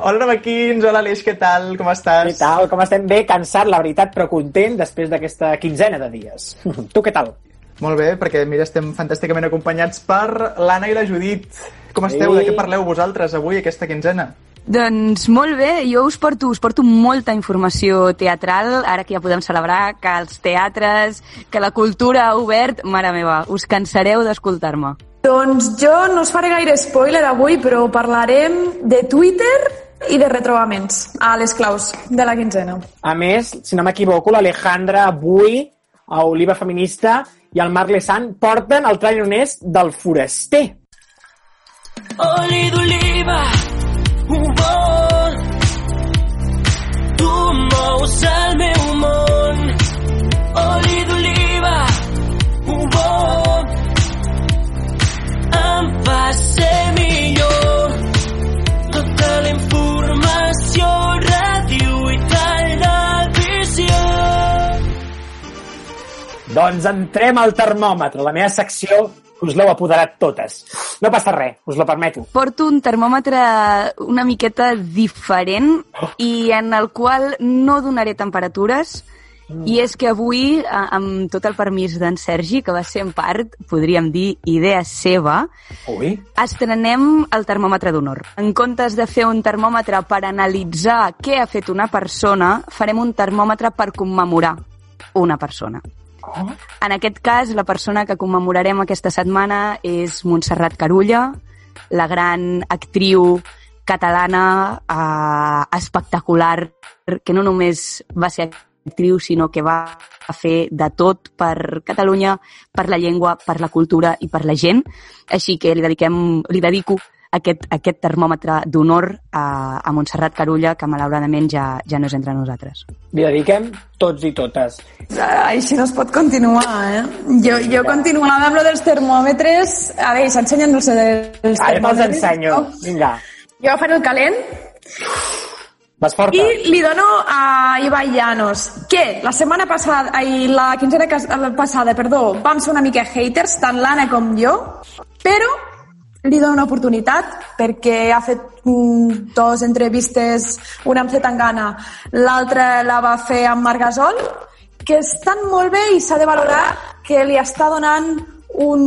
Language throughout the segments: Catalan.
Hola, Maquins, hola, Aleix, què tal? Com estàs? Què tal? Com estem? Bé, cansat, la veritat, però content després d'aquesta quinzena de dies. tu què tal? Molt bé, perquè mira, estem fantàsticament acompanyats per l'Anna i la Judit. Com esteu? Ei. De què parleu vosaltres avui, aquesta quinzena? Doncs molt bé, jo us porto, us porto molta informació teatral, ara que ja podem celebrar que els teatres, que la cultura ha obert, mare meva, us cansareu d'escoltar-me. Doncs jo no us faré gaire spoiler avui, però parlarem de Twitter i de retrobaments a les claus de la quinzena. A més, si no m'equivoco, l'Alejandra avui, a Oliva Feminista, i el Marc Lesan porten el trailer honest del Foraster. oli d'oliva, un vol. Tu mous el meu món. Oli d'oliva, un vol. Em fa ser Doncs entrem al termòmetre, la meva secció que us l'heu apoderat totes. No passa res, us lo permeto. Porto un termòmetre una miqueta diferent i en el qual no donaré temperatures, i és que avui, amb tot el permís d'en Sergi, que va ser en part, podríem dir, idea seva, Ui, estrenem el termòmetre d'honor. En comptes de fer un termòmetre per analitzar què ha fet una persona, farem un termòmetre per commemorar una persona. En aquest cas, la persona que commemorarem aquesta setmana és Montserrat Carulla, la gran actriu catalana eh, espectacular, que no només va ser actriu, sinó que va fer de tot per Catalunya, per la llengua, per la cultura i per la gent. Així que li, dediquem, li dedico aquest, aquest termòmetre d'honor a, a Montserrat Carulla, que malauradament ja, ja no és entre nosaltres. li dediquem tots i totes. Així no es pot continuar, eh? Jo, jo continuava amb lo dels termòmetres. A veure, s'ensenyen els, els Ara termòmetres. ensenyo. Vinga, Jo faré el calent vas forta. i li dono a Ibai Llanos, que la setmana passada, ai, la quinzena passada, perdó, vam ser una mica haters, tant l'Anna com jo, però li dono una oportunitat perquè ha fet mm, dos entrevistes, una amb Zetangana, l'altra la va fer amb Marc Gasol, que estan molt bé i s'ha de valorar que li està donant un,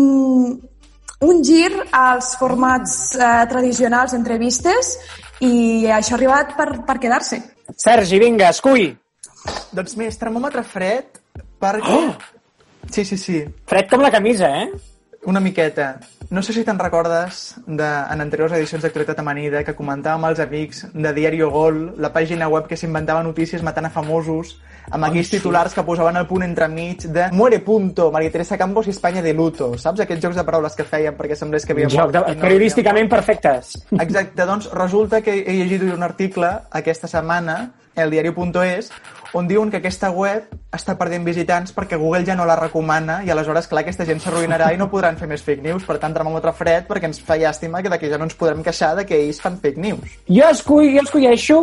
un gir als formats eh, tradicionals d'entrevistes i això ha arribat per, per quedar-se. Sergi, vinga, escull. Doncs més, termòmetre fred perquè... Oh! Sí, sí, sí, Fred com la camisa, eh? una miqueta. No sé si te'n recordes de, en anteriors edicions d'Actualitat Amanida que comentàvem als amics de Diario Gol, la pàgina web que s'inventava notícies matant a famosos, amb aquells titulars que posaven el punt entremig de Muere punto, María Teresa Campos i Espanya de luto. Saps? Aquests jocs de paraules que feien perquè semblés que havia Un joc de, no periodísticament perfectes. Exacte, doncs resulta que he llegit un article aquesta setmana, el diario.es, on diuen que aquesta web està perdent visitants perquè Google ja no la recomana i aleshores, clar, aquesta gent s'arruïnarà i no podran fer més fake news. Per tant, termòmetre fred perquè ens fa llàstima que d'aquí ja no ens podrem queixar de que ells fan fake news. Jo escull, jo escolleixo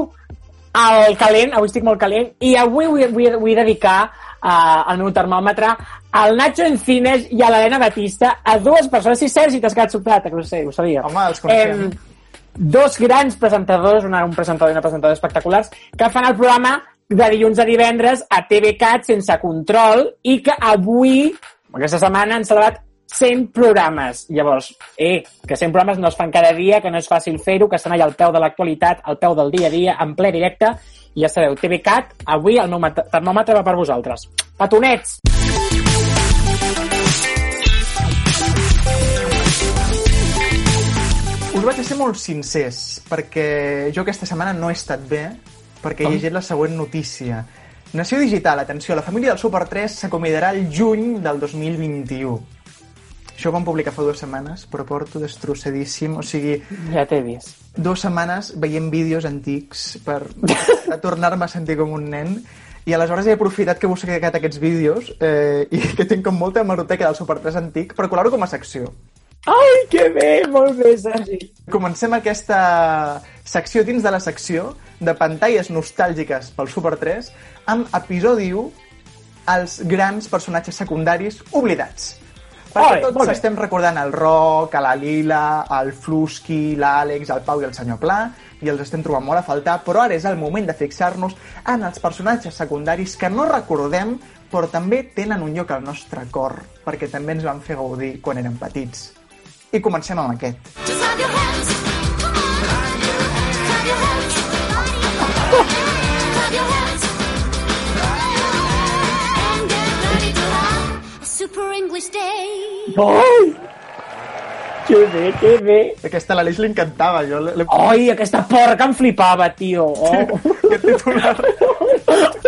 el calent, avui estic molt calent, i avui vull, vull, vull dedicar uh, el meu termòmetre al Nacho Encines i a l'Helena Batista, a dues persones. Sí, Sergi, t'has quedat sobtat, que ho sé, ho sabia. Home, els coneixem. dos grans presentadors, una, un presentador i una presentadora espectaculars, que fan el programa de dilluns a divendres a TVCAT sense control i que avui, aquesta setmana, han celebrat 100 programes. Llavors, eh, que 100 programes no es fan cada dia, que no és fàcil fer-ho, que estan allà al peu de l'actualitat, al peu del dia a dia, en ple directe, i ja sabeu, TVCAT, avui el meu termòmetre va per vosaltres. Petonets! Us vaig ser molt sincers, perquè jo aquesta setmana no he estat bé, perquè he llegit la següent notícia. Nació Digital, atenció, la família del Super 3 s'acomiadarà el juny del 2021. Això ho vam publicar fa dues setmanes, però porto destrossadíssim. O sigui, Ja t'he vist. dues setmanes veient vídeos antics per tornar-me a sentir com un nen i aleshores he aprofitat que he buscat aquests vídeos eh, i que tinc com molta hemeroteca del Super 3 antic per colar-ho com a secció. Ai, que bé, molt bé, Sergi. Comencem aquesta secció dins de la secció de pantalles nostàlgiques pel Super 3 amb episodi 1 els grans personatges secundaris oblidats. Perquè molt tots estem recordant el Roc, a la Lila, el Flusky, l'Àlex, el Pau i el senyor Pla, i els estem trobant molt a faltar, però ara és el moment de fixar-nos en els personatges secundaris que no recordem, però també tenen un lloc al nostre cor, perquè també ens van fer gaudir quan érem petits. I comencem amb aquest. Just clap your hands. Come on. Clap your hands. Clap your hands. And get ready to have a super English day. Ai! Que bé, que bé. Aquesta a l'Aleix li encantava, jo Ai, aquesta porca em flipava, tio. Oh. Aquest titular.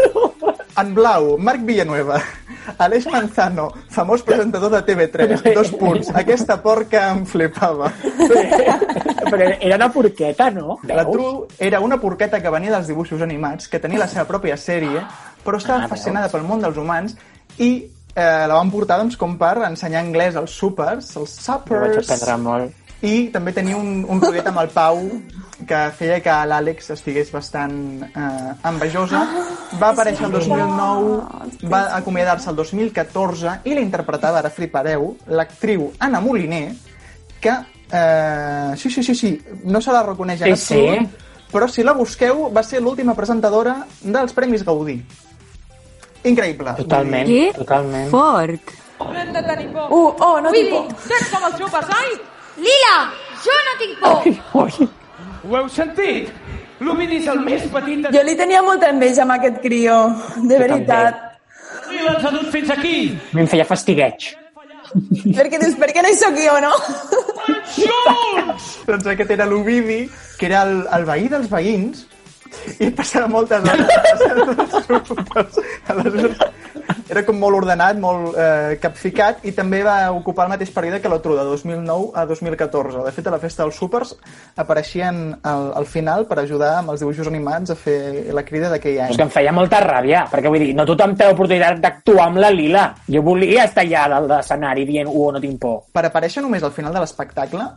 En blau, Marc Villanueva. Aleix Manzano, famós presentador de TV3. Dos punts. Aquesta porca em flipava. Però era una porqueta, no? La? Tru era una porqueta que venia dels dibuixos animats, que tenia la seva pròpia sèrie, però estava Ah, veus? fascinada pel món dels humans i eh, la van portar doncs, com per ensenyar anglès als supers, als Ho vaig suppers, aprendre molt. I també tenia un, un rotllet amb el Pau que feia que l'Àlex estigués bastant eh, envejosa. Va aparèixer el 2009, va acomiadar-se el 2014 i la interpretava, ara flipareu, l'actriu Anna Moliner, que, eh, sí, sí, sí, sí, no se la reconeix en Sí, sí. absolut, però si la busqueu va ser l'última presentadora dels Premis Gaudí. Increïble. Totalment, totalment. Fort. Uh, oh, no tinc por. Tens com els xupes, ai! Lila, jo no tinc por. Ui, Ho heu sentit? L'Ovidi és el més petit de... Jo li tenia molta enveja amb aquest crió, de veritat. Lila ens ha dut fins aquí! a mi em feia fastigueig. Perquè dius, per què no hi sóc jo, no? Doncs aquest era l'Ovidi, que era el, el veí dels veïns, i passava moltes hores. Aleshores, era com molt ordenat, molt eh, capficat, i també va ocupar el mateix període que l'Otru, de 2009 a 2014. De fet, a la festa dels súpers apareixien al, al final per ajudar amb els dibuixos animats a fer la crida d'aquell És any. que em feia molta ràbia, perquè vull dir, no tothom té l'oportunitat d'actuar amb la Lila. Jo volia estar allà dalt de l'escenari dient, uh, no tinc por. Per aparèixer només al final de l'espectacle,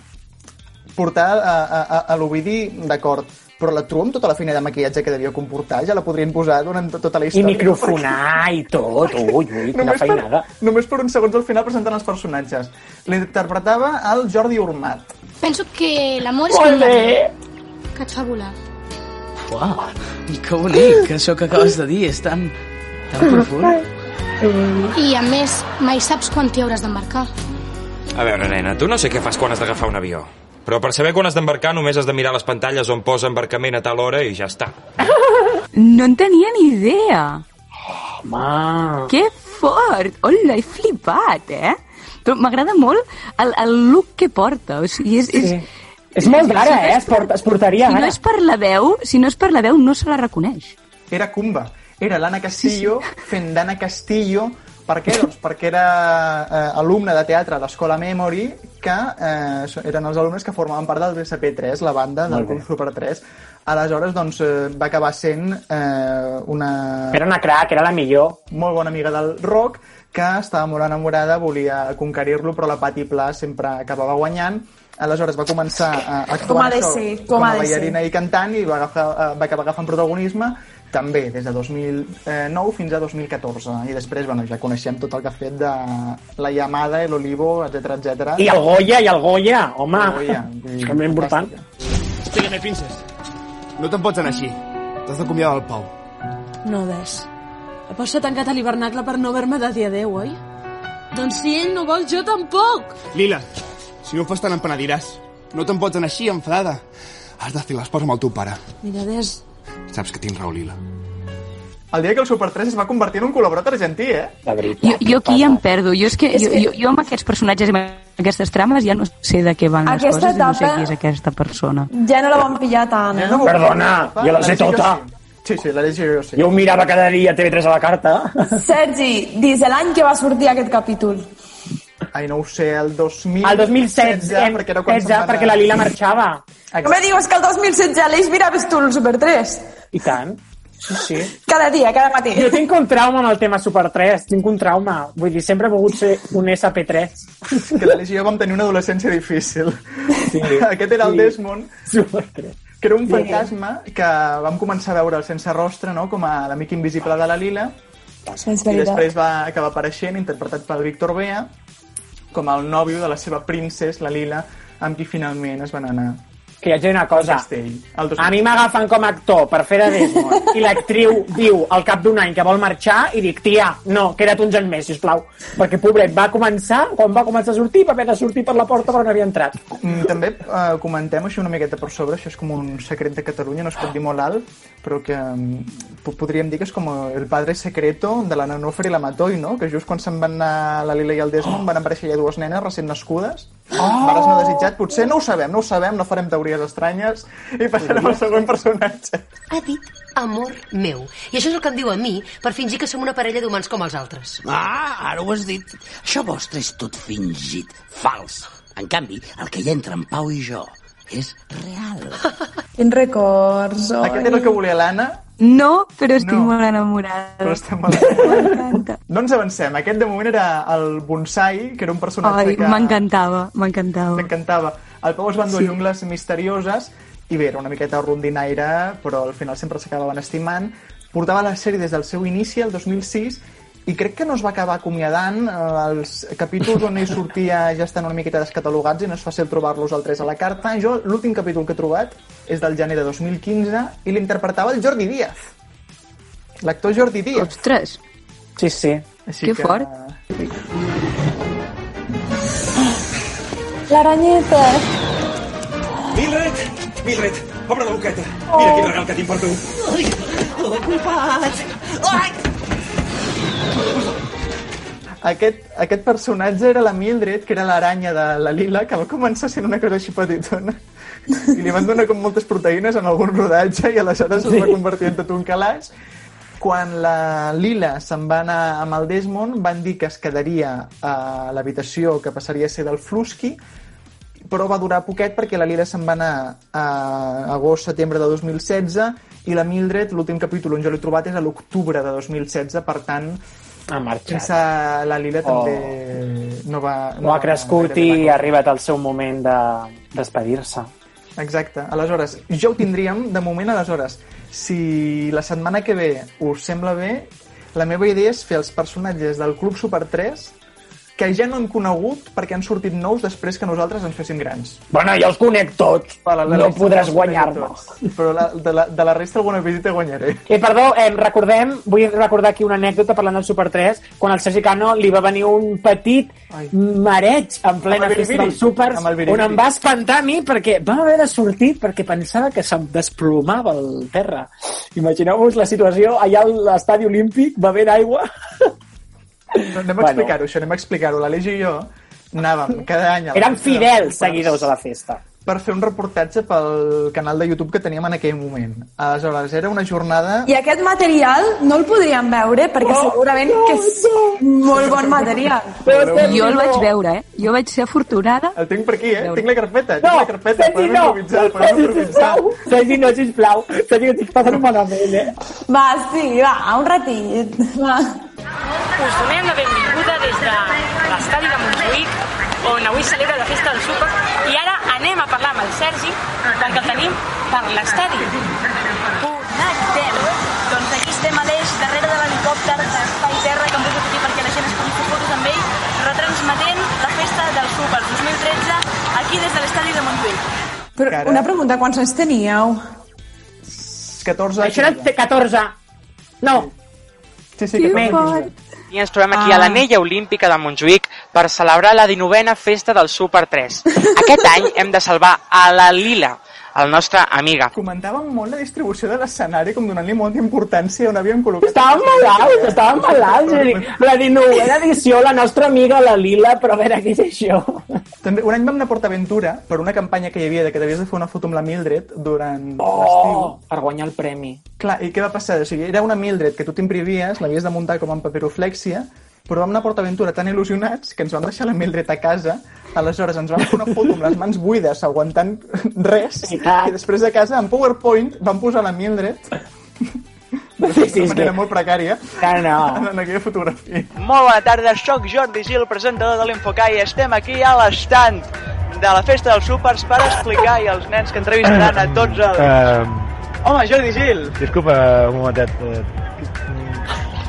portar a, a, a, a l'Ovidi, d'acord, però la Tru amb tota la feina de maquillatge que devia comportar ja la podrien posar durant to- tota la I història. microfonar i tot, ui, ui, quina Només per, feinada. només per uns segons al final presentant els personatges. L'interpretava el Jordi Urmat. Penso que l'amor és l'aire, que et fa volar. Uau, que bonic, això que acabes de dir és tan, tan profund. I, a més, mai saps quan t'hi hauràs d'embarcar. A veure, nena, tu no sé què fas quan has d'agafar un avió. Però per saber quan has d'embarcar només has de mirar les pantalles on posa embarcament a tal hora i ja està. No en tenia ni idea. Home, Que fort! Hola, he flipat, eh? Però m'agrada molt el, el look que porta. O sigui, és, és, sí. És molt d'ara, eh? Es, porta, es portaria si no ara. és per la veu, si no és per la veu, no se la reconeix. Era Kumba. Era l'Anna Castillo fent d'Anna Castillo. Per què? Doncs perquè era eh, alumne de teatre a l'Escola Memory, que eh, eren els alumnes que formaven part del BSP3, la banda del. Club Super 3. Aleshores, doncs, eh, va acabar sent eh, una Era una crac, era la millor. molt bona amiga del rock, que estava molt enamorada, volia conquerir-lo, però la Patti Pla sempre acabava guanyant. Aleshores va començar a actuar Com ha de això, ser, com com a ballarina i cantant i va, agafar, eh, va acabar agafant protagonisme també des de 2009 fins a 2014 i després bueno, ja coneixem tot el que ha fet de la Yamada, el Olivo, etc etc. I el Goya, i el Goya, home. El Goya. És que és important. Explica-me, princes. No te'n pots anar així. T'has d'acomiadar el Pau. No ves. El Pau s'ha tancat a l'hivernacle per no haver-me de dir adeu, oi? Doncs si ell no vol, jo tampoc. Lila, si no ho fas tant em penediràs. No te'n pots anar així, enfadada. Has de fer l'espòs amb el teu pare. Mira, Des, Saps que tinc raó, Lila. El dia que el Super 3 es va convertir en un col·laborat argentí, eh? Veritat. Jo, jo aquí ja em perdo. Jo, és que, És jo, que- jo, jo amb aquests personatges i amb aquestes trames ja no sé de què van les Aquesta coses i no sé etapa- qui és aquesta persona. Ja no la vam pillar tant, eh? Perdona, jo la sé tota. Sí, sí, l'Aleix i jo sí. Jo ho mirava cada dia a TV3 a la carta. Sergi, dis l'any que va sortir aquest capítol. Ai, no ho sé, el 2000... El 2016, perquè era quan 16, se'n va perquè la Lila marxava. No me digues que el 2016 a l'Eix miraves tu el Super 3. I tant. Sí, sí. Cada dia, cada matí. Jo tinc un trauma amb el tema Super 3, tinc un trauma. Vull dir, sempre he volgut ser un SP3. Que l'Aleix i jo vam tenir una adolescència difícil. Sí. Aquest era el Sí. Desmond, Super 3. que era un fantasma que vam començar a veure'l sense rostre, no? com a l'amic invisible de la Lila, És i després va acabar apareixent, interpretat pel Víctor Bea, com el nòvio de la seva princess, la Lila, amb qui finalment es van anar Que hi dir una cosa. A mi m'agafen com a actor per fer de Desmond i l'actriu diu al cap d'un any que vol marxar i dic, tia, no, queda't uns anys més, sisplau. Perquè, pobret, va començar, quan va començar a sortir, va haver de sortir per la porta per on havia entrat. Mm, També eh, comentem això una miqueta per sobre, això és com un secret de Catalunya, no es pot dir molt alt, però que mm, po- podríem dir que és com el padre secreto de la Nanofre i la Matoi, no? Que just quan se'n van anar la Lila i el Desmond van aparèixer ja dues nenes recent nascudes, oh! pares no desitjat, potser no ho sabem, no ho sabem, no farem teories estranyes i passarem al següent personatge. Ha dit amor meu. I això és el que em diu a mi per fingir que som una parella d'humans com els altres. Ah, ara ho has dit. Això vostre és tot fingit, fals. En canvi, el que hi ha entre en Pau i jo és real. Quins records, oi? Aquest era el que volia l'Anna, No, però estic No. molt enamorada. però estem molt... No ens avancem. Aquest de moment era el Bonsai, que era un personatge Ai, que... m'encantava, m'encantava. T'encantava. El Pau es va endur Sí. sí. jungles misterioses i bé, era una miqueta rondinaire, però al final sempre s'acabaven estimant. Portava la sèrie des del seu inici, el 2006, i crec que no es va acabar acomiadant. Eh, Els capítols on ell sortia ja estan una miqueta descatalogats i no és fàcil trobar-los al 3 a la carta. Jo l'últim capítol que he trobat és del gener de 2015 i l'interpretava el Jordi Díaz. L'actor Jordi Díaz. Ostres, Sí, sí. Així que fort. L'aranyeta. Mildred! Mildred, obre la boqueta. Mira quin regal que tinc per tu. Ai, oh, culpat! Ai! Aquest, aquest personatge era la Mildred, que era l'aranya de la Lila, que va començar sent una cosa així petitona. I li van donar com moltes proteïnes en algun rodatge i aleshores es va convertir en tot un calaix. Quan la Lila se'n va anar amb el Desmond, van dir que es quedaria a l'habitació que passaria a ser del Flusky, però va durar poquet perquè la Lila se'n va anar a agost-setembre de 2016 i la Mildred, l'últim capítol on jo l'he trobat és a l'octubre de 2016, per tant, Ha marxat. sense la Lila també no va... No ha crescut i ha arribat el seu moment de despedir-se. Exacte. Aleshores, ja ho tindríem de moment, aleshores. Si la setmana que ve us sembla bé, la meva idea és fer els personatges del Club Super 3 que ja no hem conegut perquè han sortit nous després que nosaltres ens féssim grans. Bueno, jo els conec tots. Vale, no resta podràs guanyar-me. Però la, de, la, de la resta alguna visita guanyaré. Eh, perdó, eh, recordem, vull recordar aquí una anècdota parlant del Super 3, quan al Sergi Cano li va venir un petit Ai. mareig en plena festa biribiri. dels Supers, Amb el biribiri. on em va espantar a mi perquè va haver de sortir perquè pensava que se'm desplomava el terra. Imagineu-vos la situació allà a l'estadi olímpic bevent aigua. Anem a Bueno. explicar-ho, això, anem a explicar-ho. L'Aleix i jo anàvem cada any... a la dels fidels seguidors a la festa. Per fer un reportatge pel canal de YouTube que teníem en aquell moment. Aleshores, era una jornada... I aquest material no el podríem veure perquè segurament que és molt bon material. Jo el vaig veure, eh? Jo vaig ser afortunada. El tinc per aquí, eh? Veure. Tinc la carpeta, tinc No, la carpeta. Sergi, no! improvisar, podem Sergi, improvisar. sisplau! Sergi, no, sisplau! Sergi, que estic passant malament, eh? Va, sí, va, un ratillet. Va. Us donem la benvinguda des de l'estadi de Montjuïc, on avui celebra la festa del súper, i ara anem a parlar amb el Sergi, perquè el tenim per l'estadi. Connectem! Doncs aquí estem a l'eix, darrere de l'helicòpter d'Espai Terra, que hem posat aquí perquè la gent es pugui fer fotos amb ell, retransmetent la festa del Super 2013 aquí des de l'estadi de Montjuïc. Però una pregunta, quants anys teníeu? 14 Això era de 14. No, Sí, sí, Que 14 fort. I ens trobem aquí a l'anella olímpica de Montjuïc per celebrar la 19a festa del Super 3. Aquest any hem de salvar a la Lila, la nostra amiga. Comentàvem molt la distribució de l'escenari, com donant-li molta importància on havíem col·locat... Estàvem malalts, estàvem malalts. La 19a edició, la nostra amiga, la Lila, però a veure què és això. També, un any vam anar a PortAventura per una campanya que hi havia de que t'havies de fer una foto amb la Mildred durant Oh, per guanyar el premi. Clar, i què va passar? O sigui, era una Mildred que tu t'imprimies, l'havies de muntar com en papiroflèxia, però vam anar a PortAventura tan il·lusionats que ens vam deixar la Mildred a casa, aleshores ens vam fer una foto amb les mans buides, aguantant res, i després de casa, en PowerPoint, vam posar la Mildred Sí, sí, manera que... molt precària No, no. en aquella fotografia. Molt bona tarda, sóc Jordi Gil, presentador de l'Infocai. Estem aquí a l'estand de la festa dels súpers per explicar i els nens que entrevistaran a tots els... Uh, Home, Jordi Gil! disculpa, un momentet.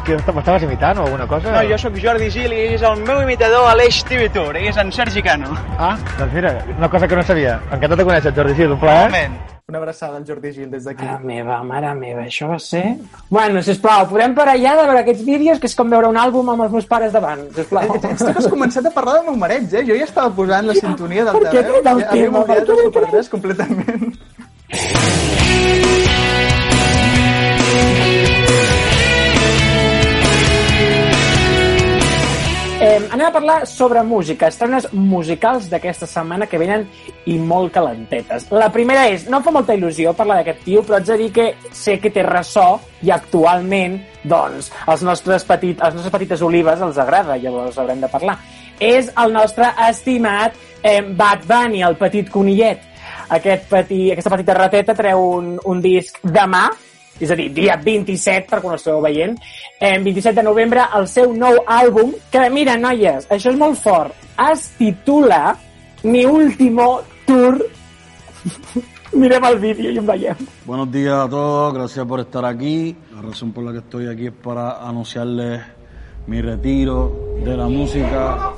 Que m'estaves imitant o alguna cosa? No, jo sóc Jordi Gil i és el meu imitador a l'Eix TV Tour, i és en Sergi Cano. Ah, doncs mira, una cosa que no sabia. Encantat de conèixer, Jordi Gil, un plaer. Una abraçada al Jordi Gil des d'aquí. Mare meva, mare meva, això va ser... Bueno, sisplau, podem parar ja de veure aquests vídeos, que és com veure un àlbum amb els meus pares davant, sisplau. És que has començat a parlar del meu mareig, eh? Jo ja estava posant la sintonia del per què teu. treu el Ja havíem tema? Per oblidat què el Super 3 completament. Eh, anem a parlar sobre música, estrenes musicals d'aquesta setmana que venen i molt calentetes. La primera és, no fa molta il·lusió parlar d'aquest tio, però haig de dir que sé que té ressò i actualment, doncs, els nostres, petit, els nostres petites olives els agrada, llavors haurem de parlar. És el nostre estimat eh, Bad Bunny, el petit conillet. Aquest petit, aquesta petita rateta treu un, un disc demà, és a dir, dia 27, per quan esteu veient, eh, 27 de novembre, el seu nou àlbum, que, mira, noies, això és molt fort, es titula Mi último tour. Mirem el vídeo i en veiem. Buenos días a todos, gracias por estar aquí. La razón por la que estoy aquí es para anunciarles mi retiro de la música.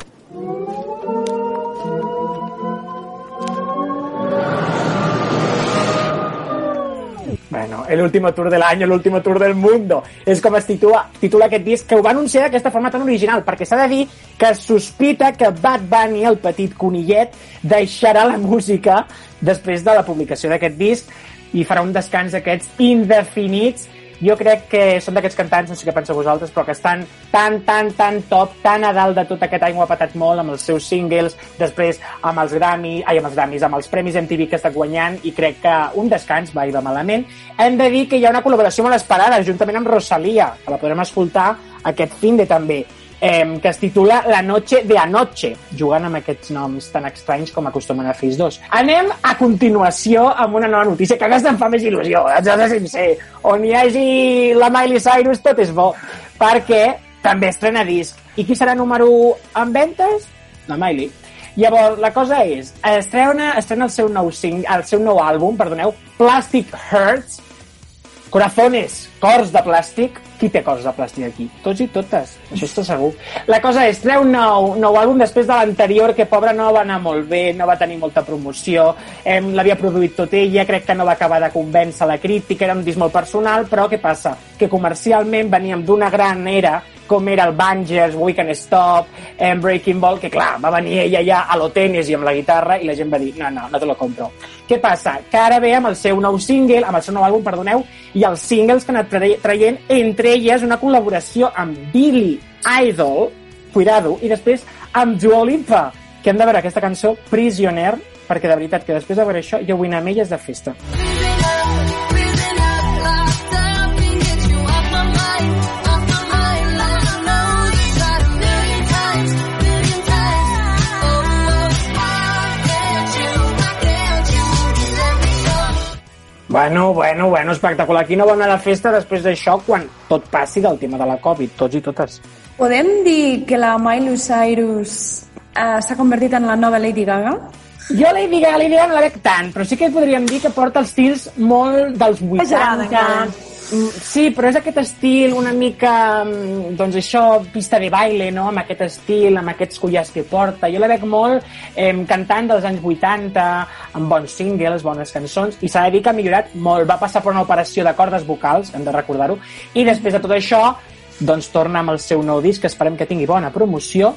Bueno, el último tour del año, el último tour del mundo. És com es titula, titula aquest disc, que ho va anunciar d'aquesta forma tan original, perquè s'ha de dir que sospita que Bad Bunny, el petit conillet, deixarà la música després de la publicació d'aquest disc i farà un descans d'aquests indefinits jo crec que són d'aquests cantants, no sé què penseu vosaltres, però que estan tan, tan, tan top, tan a dalt de tot aquest any ho ha patat molt amb els seus singles, després amb els Grammy, ai, amb els Grammys, amb els Premis MTV que està guanyant i crec que un descans va i va malament. Hem de dir que hi ha una col·laboració molt esperada, juntament amb Rosalia, que la podrem escoltar aquest fin de també eh, que es titula La noche de anoche, jugant amb aquests noms tan estranys com acostumen a els dos. Anem a continuació amb una nova notícia que aquesta em fa més il·lusió, haig de ser sincer. On hi hagi la Miley Cyrus tot és bo, perquè també estrena disc. I qui serà número 1 en ventes? La Miley. Llavors, la cosa és, estrena, estrena el seu nou sing, el seu nou àlbum, perdoneu, Plastic Hearts, Corazones, cors de plàstic. Qui té cors de plàstic aquí? Tots i totes, això està segur. La cosa és, treu nou, nou àlbum després de l'anterior, que pobra no va anar molt bé, no va tenir molta promoció, eh, l'havia produït tot ella, crec que no va acabar de convèncer la crítica, era un disc molt personal, però què passa? Que comercialment veníem d'una gran era com era el Bangers, We Can Stop, en Breaking Ball, que clar, va venir ella ja a lo tenis i amb la guitarra i la gent va dir, no, no, no te lo compro. Què passa? Que ara ve amb el seu nou single, amb el seu nou àlbum, perdoneu, i els singles que ha anat tra- traient, entre elles una col·laboració amb Billy Idol, cuidado, i després amb Dua Lipa, que hem de veure aquesta cançó, Prisoner, perquè de veritat que després de veure això jo vull anar amb elles de festa. Bueno, bueno, bueno, espectacular. Qui no vol anar de festa després d'això quan tot passi del tema de la Covid, tots i totes? Podem dir que la Miley Cyrus eh, s'ha convertit en la nova Lady Gaga? Jo Lady Gaga, Lady Gaga no la veig tant, però sí que podríem dir que porta els estils molt dels 80. Mm, Sí, però és aquest estil una mica, mm, doncs això, pista de baile, no?, amb aquest estil, amb aquests collars que porta. Jo la veig molt eh, cantant dels anys 80, amb bons singles, bones cançons, i s'ha de dir que ha millorat molt. Va passar per una operació de cordes vocals, hem de recordar-ho, i després de tot això, doncs torna amb el seu nou disc, que esperem que tingui bona promoció,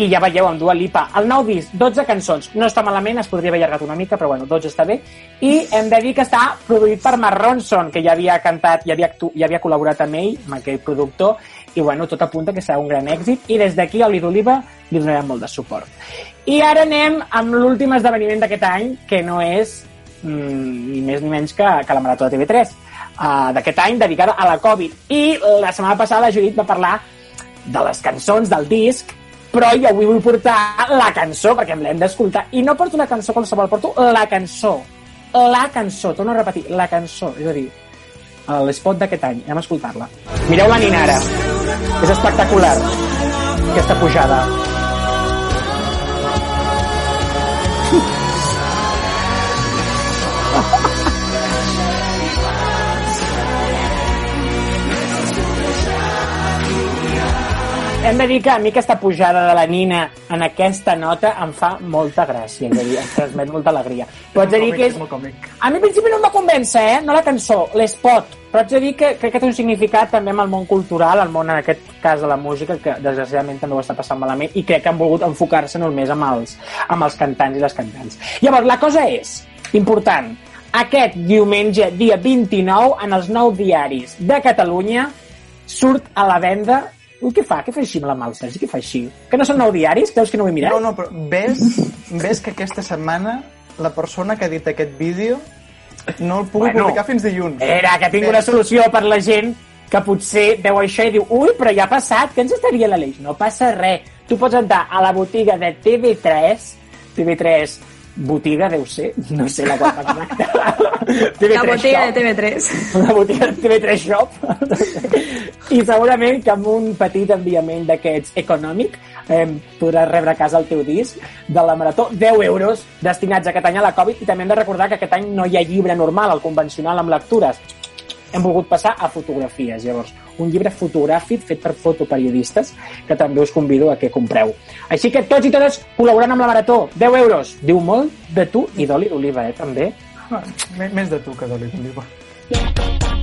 i ja veieu amb Dua Lipa. El nou disc, 12 cançons, no està malament, es podria haver allargat una mica, però bueno, 12 està bé. I hem de dir que està produït per Mark Ronson, que ja havia cantat, ja havia, actu ja havia col·laborat amb ell, amb aquell productor, i bueno, tot apunta que serà un gran èxit, i des d'aquí a l'Oli d'Oliva li donarem molt de suport. I ara anem amb l'últim esdeveniment d'aquest any, que no és mm, ni més ni menys que, que la Marató de TV3, uh, d'aquest any dedicada a la Covid. I la setmana passada la Judit va parlar de les cançons del disc però jo avui vull portar la cançó, perquè em l'hem d'escoltar, i no porto una cançó qualsevol, porto la cançó. La cançó, torno a repetir, la cançó, és a dir, l'espot d'aquest any, anem a escoltar-la. Mireu la Ninara, és espectacular, aquesta pujada. Hem de dir que a mi aquesta pujada de la Nina en aquesta nota em fa molta gràcia, és a dir, em transmet molta alegria. Però haig de dir que és... A mi al principi no em va convèncer, eh? No la cançó, l'espot. Però haig de dir que crec que té un significat també amb el món cultural, el món, en aquest cas, de la música, que desgraciadament també ho està passant malament, i crec que han volgut enfocar-se només amb els, amb els cantants i les cantants. Llavors, la cosa és, important, aquest diumenge, dia 29, en els nou diaris de Catalunya, surt a la venda Ui, què fa? Què fa així amb la mà, el Sergi? Què fa així? Que no són nou diaris? Creus que no ho he mirat? No, no, però ves, ves que aquesta setmana la persona que ha dit aquest vídeo no el pugui Bueno. publicar fins dilluns. Era que tinc una solució per la gent que potser veu això i diu ui, però ja ha passat, que ens estaria l'Aleix? No passa res. Tu pots entrar a la botiga de TV3, TV3 botiga deu ser, no sé la qual exacta. TV3 La botiga Shop. de TV3. Una botiga de TV3 Shop. I segurament que amb un petit enviament d'aquests econòmic eh, podràs rebre a casa el teu disc de la Marató, 10 euros destinats aquest any a la Covid i també hem de recordar que aquest any no hi ha llibre normal, el convencional amb lectures. Hem volgut passar a fotografies, llavors, un llibre fotogràfic fet per fotoperiodistes que també us convido a que compreu. Així que tots i totes col·laborant amb la Marató, 10 euros. Diu molt de tu i d'oli d'oliva, eh, també. Ah, més- de tu que d'oli d'oliva.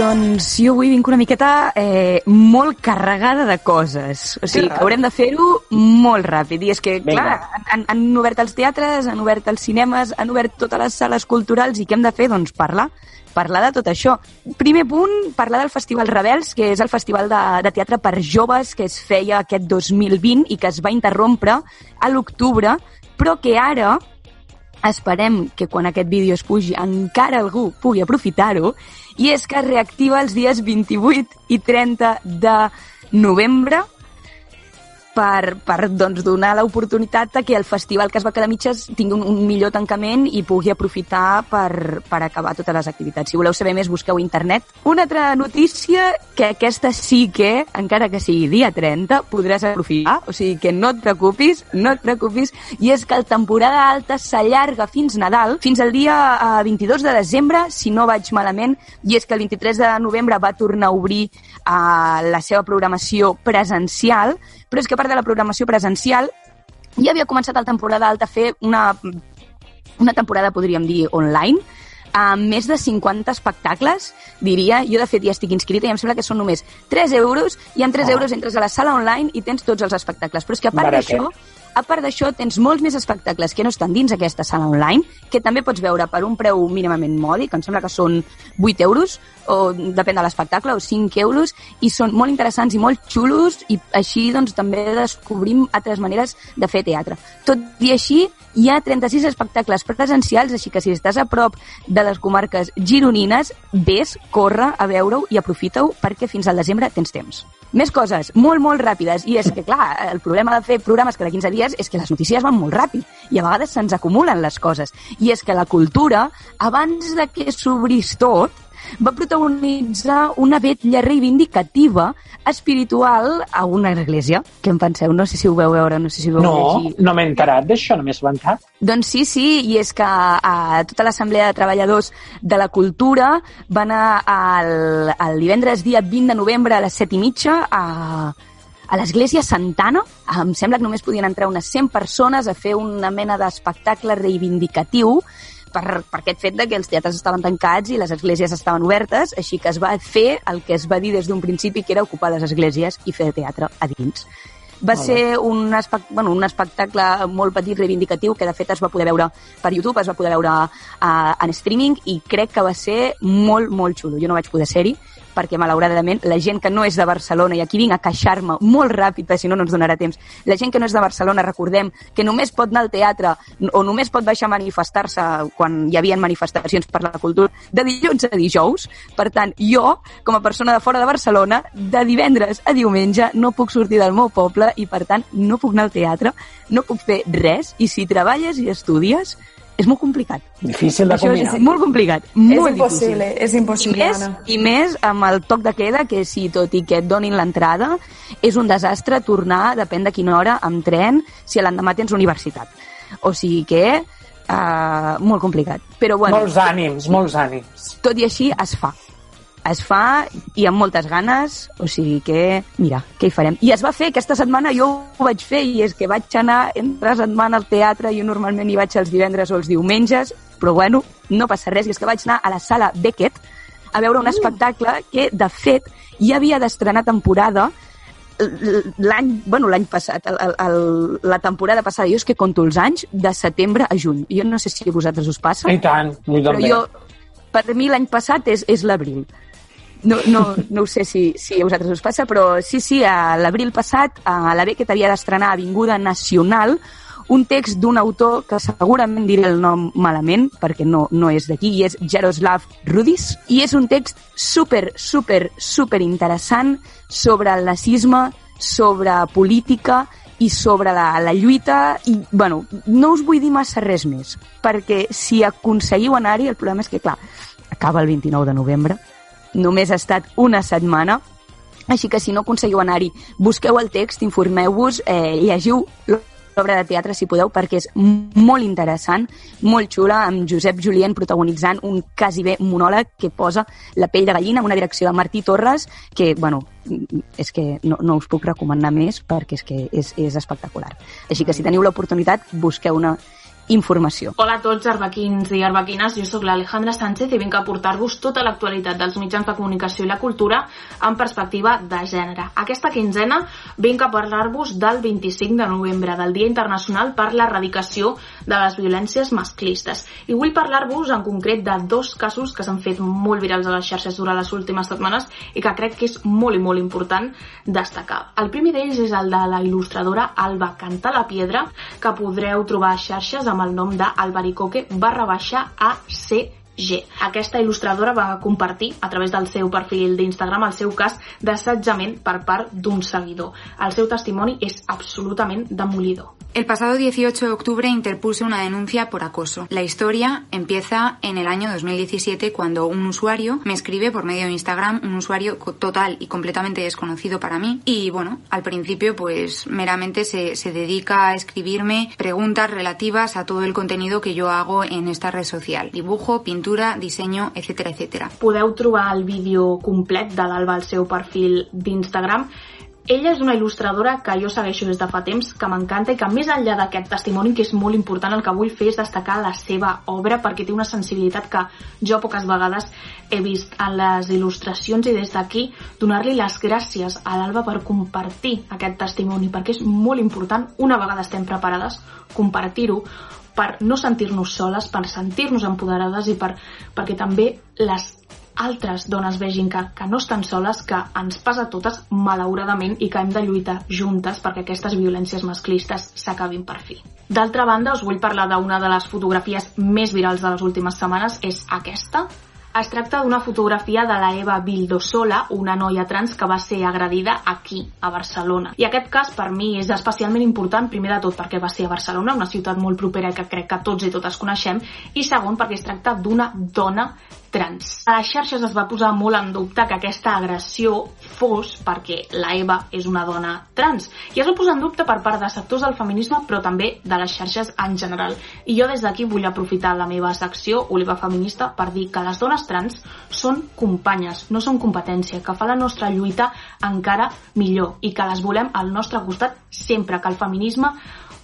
Doncs jo avui vinc una miqueta eh, molt carregada de coses. O sigui, Que haurem de fer-ho molt ràpid. I és que, Vinga. clar, han, han obert els teatres, han obert els cinemes, han obert totes les sales culturals i què hem de fer? Doncs parlar parlar de tot això. Primer punt, parlar del Festival Rebels, que és el festival de, de teatre per joves que es feia aquest 2020 i que es va interrompre a l'octubre, però que ara esperem que quan aquest vídeo es pugi encara algú pugui aprofitar-ho i és que es reactiva els dies 28 i 30 de novembre per, per doncs, donar l'oportunitat que el festival que es va quedar mitges tingui un, un millor tancament i pugui aprofitar per, per acabar totes les activitats. Si voleu saber més, busqueu internet. Una altra notícia, que aquesta sí que, encara que sigui dia 30, podràs aprofitar, o sigui que no et preocupis, no et preocupis, i és que la temporada alta s'allarga fins Nadal, fins al dia eh, 22 de desembre, si no vaig malament, i és que el 23 de novembre va tornar a obrir eh, la seva programació presencial, però és que a part de la programació presencial ja havia començat la temporada alta a fer una, una temporada, podríem dir, online, amb més de 50 espectacles, diria. Jo, de fet, ja estic inscrita i em sembla que són només 3 euros i amb 3 Oh. euros entres a la sala online i tens tots els espectacles. Però és que a part d'això, a part d'això, tens molts més espectacles que no estan dins aquesta sala online, que també pots veure per un preu mínimament mòdic, em sembla que són 8 euros, o depèn de l'espectacle, o 5 euros, i són molt interessants i molt xulos, i així doncs també descobrim altres maneres de fer teatre. Tot i així, hi ha 36 espectacles presencials, així que si estàs a prop de les comarques gironines, vés, corre a veure-ho i aprofita-ho perquè fins al desembre tens temps. Més coses, molt, molt ràpides, i és que, clar, el problema de fer programes cada 15 dies és que les notícies van molt ràpid i a vegades se'ns acumulen les coses. I és que la cultura, abans de que s'obrís tot, va protagonitzar una vetlla reivindicativa espiritual a una església. Què en penseu? No sé si ho veu veure, no sé si ho veu No, llegir. no m'he enterat d'això, no m'he assabentat. Doncs sí, sí, i és que a tota l'Assemblea de Treballadors de la Cultura va anar el, el divendres dia 20 de novembre a les 7 i mitja a, a l'església Santana. Em sembla que només podien entrar unes 100 persones a fer una mena d'espectacle reivindicatiu per, per aquest fet de que els teatres estaven tancats i les esglésies estaven obertes, així que es va fer el que es va dir des d'un principi, que era ocupar les esglésies i fer teatre a dins. Va bé. ser un, espec bueno, un espectacle molt petit reivindicatiu que de fet es va poder veure per YouTube, es va poder veure uh, en streaming i crec que va ser molt, molt xulo. Jo no vaig poder ser-hi perquè malauradament la gent que no és de Barcelona, i aquí vinc a queixar-me molt ràpid, perquè si no no ens donarà temps, la gent que no és de Barcelona, recordem que només pot anar al teatre o només pot baixar a manifestar-se quan hi havia manifestacions per la cultura de dilluns a dijous. Per tant, jo, com a persona de fora de Barcelona, de divendres a diumenge no puc sortir del meu poble i, per tant, no puc anar al teatre, no puc fer res, i si treballes i estudies, és molt complicat. Difícil de Això és combinar. molt complicat, És molt impossible, difícil. és impossible, I més, Anna. I més amb el toc de queda, que si tot i que et donin l'entrada, és un desastre tornar, depèn de quina hora, amb tren, si l'endemà tens universitat. O sigui que uh, molt complicat. Però bueno, Molts ànims, molts ànims. tot i així es fa. Es fa i amb moltes ganes, o sigui que, mira, què hi farem? I es va fer aquesta setmana, jo ho vaig fer, i és que vaig anar entre setmana al teatre, jo normalment hi vaig els divendres o els diumenges, però bueno, no passa res, i és que vaig anar a la sala Beckett a veure un espectacle que, de fet, ja havia d'estrenar temporada l'any, bueno, l'any passat, el, el, la temporada passada, jo és que conto els anys de setembre a juny. Jo no sé si a vosaltres us passa. I tant, Però jo, per mi l'any passat és, és l'abril. No, no, no ho sé si, si a vosaltres us passa, però sí, sí, a l'abril passat a la Beckett havia d'estrenar Avinguda Nacional un text d'un autor que segurament diré el nom malament, perquè no, no és d'aquí, i és Jaroslav Rudis, i és un text super, super, super interessant sobre el nazisme, sobre política i sobre la, la lluita i, bueno, no us vull dir massa res més perquè si aconseguiu anar-hi el problema és que, clar, acaba el 29 de novembre només ha estat una setmana així que si no aconseguiu anar-hi busqueu el text, informeu-vos eh, llegiu l'obra de teatre si podeu perquè és molt interessant, molt xula amb Josep Julien protagonitzant un quasi bé monòleg que posa la pell de gallina, una direcció de Martí Torres que, bueno, és que no, no us puc recomanar més perquè és que és, és espectacular. Així que si teniu l'oportunitat, busqueu-ne informació. Hola a tots, arbequins i arbequines. Jo sóc l'Alejandra Sánchez i vinc a portar-vos tota l'actualitat dels mitjans de comunicació i la cultura en perspectiva de gènere. Aquesta quinzena vinc a parlar-vos del 25 de novembre, del Dia Internacional per l'Erradicació de les Violències Masclistes. I vull parlar-vos en concret de dos casos que s'han fet molt virals a les xarxes durant les últimes setmanes i que crec que és molt i molt important destacar. El primer d'ells és el de la il·lustradora Alba Canta la Piedra, que podreu trobar a xarxes amb el nom d'Albaricoque barra baixa ACG. Aquesta il·lustradora va compartir a través del seu perfil d'Instagram el seu cas d'assetjament per part d'un seguidor. El seu testimoni és absolutament demolidor. El pasado 18 de octubre interpuse una denuncia por acoso. La historia empieza en el año 2017 cuando un usuario me escribe por medio de Instagram, un usuario total y completamente desconocido para mí. Y bueno, al principio pues meramente se, se dedica a escribirme preguntas relativas a todo el contenido que yo hago en esta red social. Dibujo, pintura, diseño, etcétera, etcétera. Podeu trobar el vídeo complet de l'Alba al seu perfil d'Instagram. Ella és una il·lustradora que jo segueixo des de fa temps, que m'encanta i que més enllà d'aquest testimoni, que és molt important, el que vull fer és destacar la seva obra perquè té una sensibilitat que jo poques vegades he vist en les il·lustracions i des d'aquí donar-li les gràcies a l'Alba per compartir aquest testimoni perquè és molt important, una vegada estem preparades, compartir-ho per no sentir-nos soles, per sentir-nos empoderades i per, perquè també les altres dones vegin que, que no estan soles, que ens passa a totes, malauradament, i que hem de lluitar juntes perquè aquestes violències masclistes s'acabin per fi. D'altra banda, us vull parlar d'una de les fotografies més virals de les últimes setmanes, és aquesta. Es tracta d'una fotografia de la Eva Vildosola, una noia trans que va ser agredida aquí, a Barcelona. I aquest cas per mi és especialment important, primer de tot perquè va ser a Barcelona, una ciutat molt propera que crec que tots i totes coneixem, i segon perquè es tracta d'una dona trans. A les xarxes es va posar molt en dubte que aquesta agressió fos perquè la Eva és una dona trans. I es va posar en dubte per part de sectors del feminisme, però també de les xarxes en general. I jo des d'aquí vull aprofitar la meva secció, Oliva Feminista, per dir que les dones trans són companyes, no són competència, que fa la nostra lluita encara millor i que les volem al nostre costat sempre que el feminisme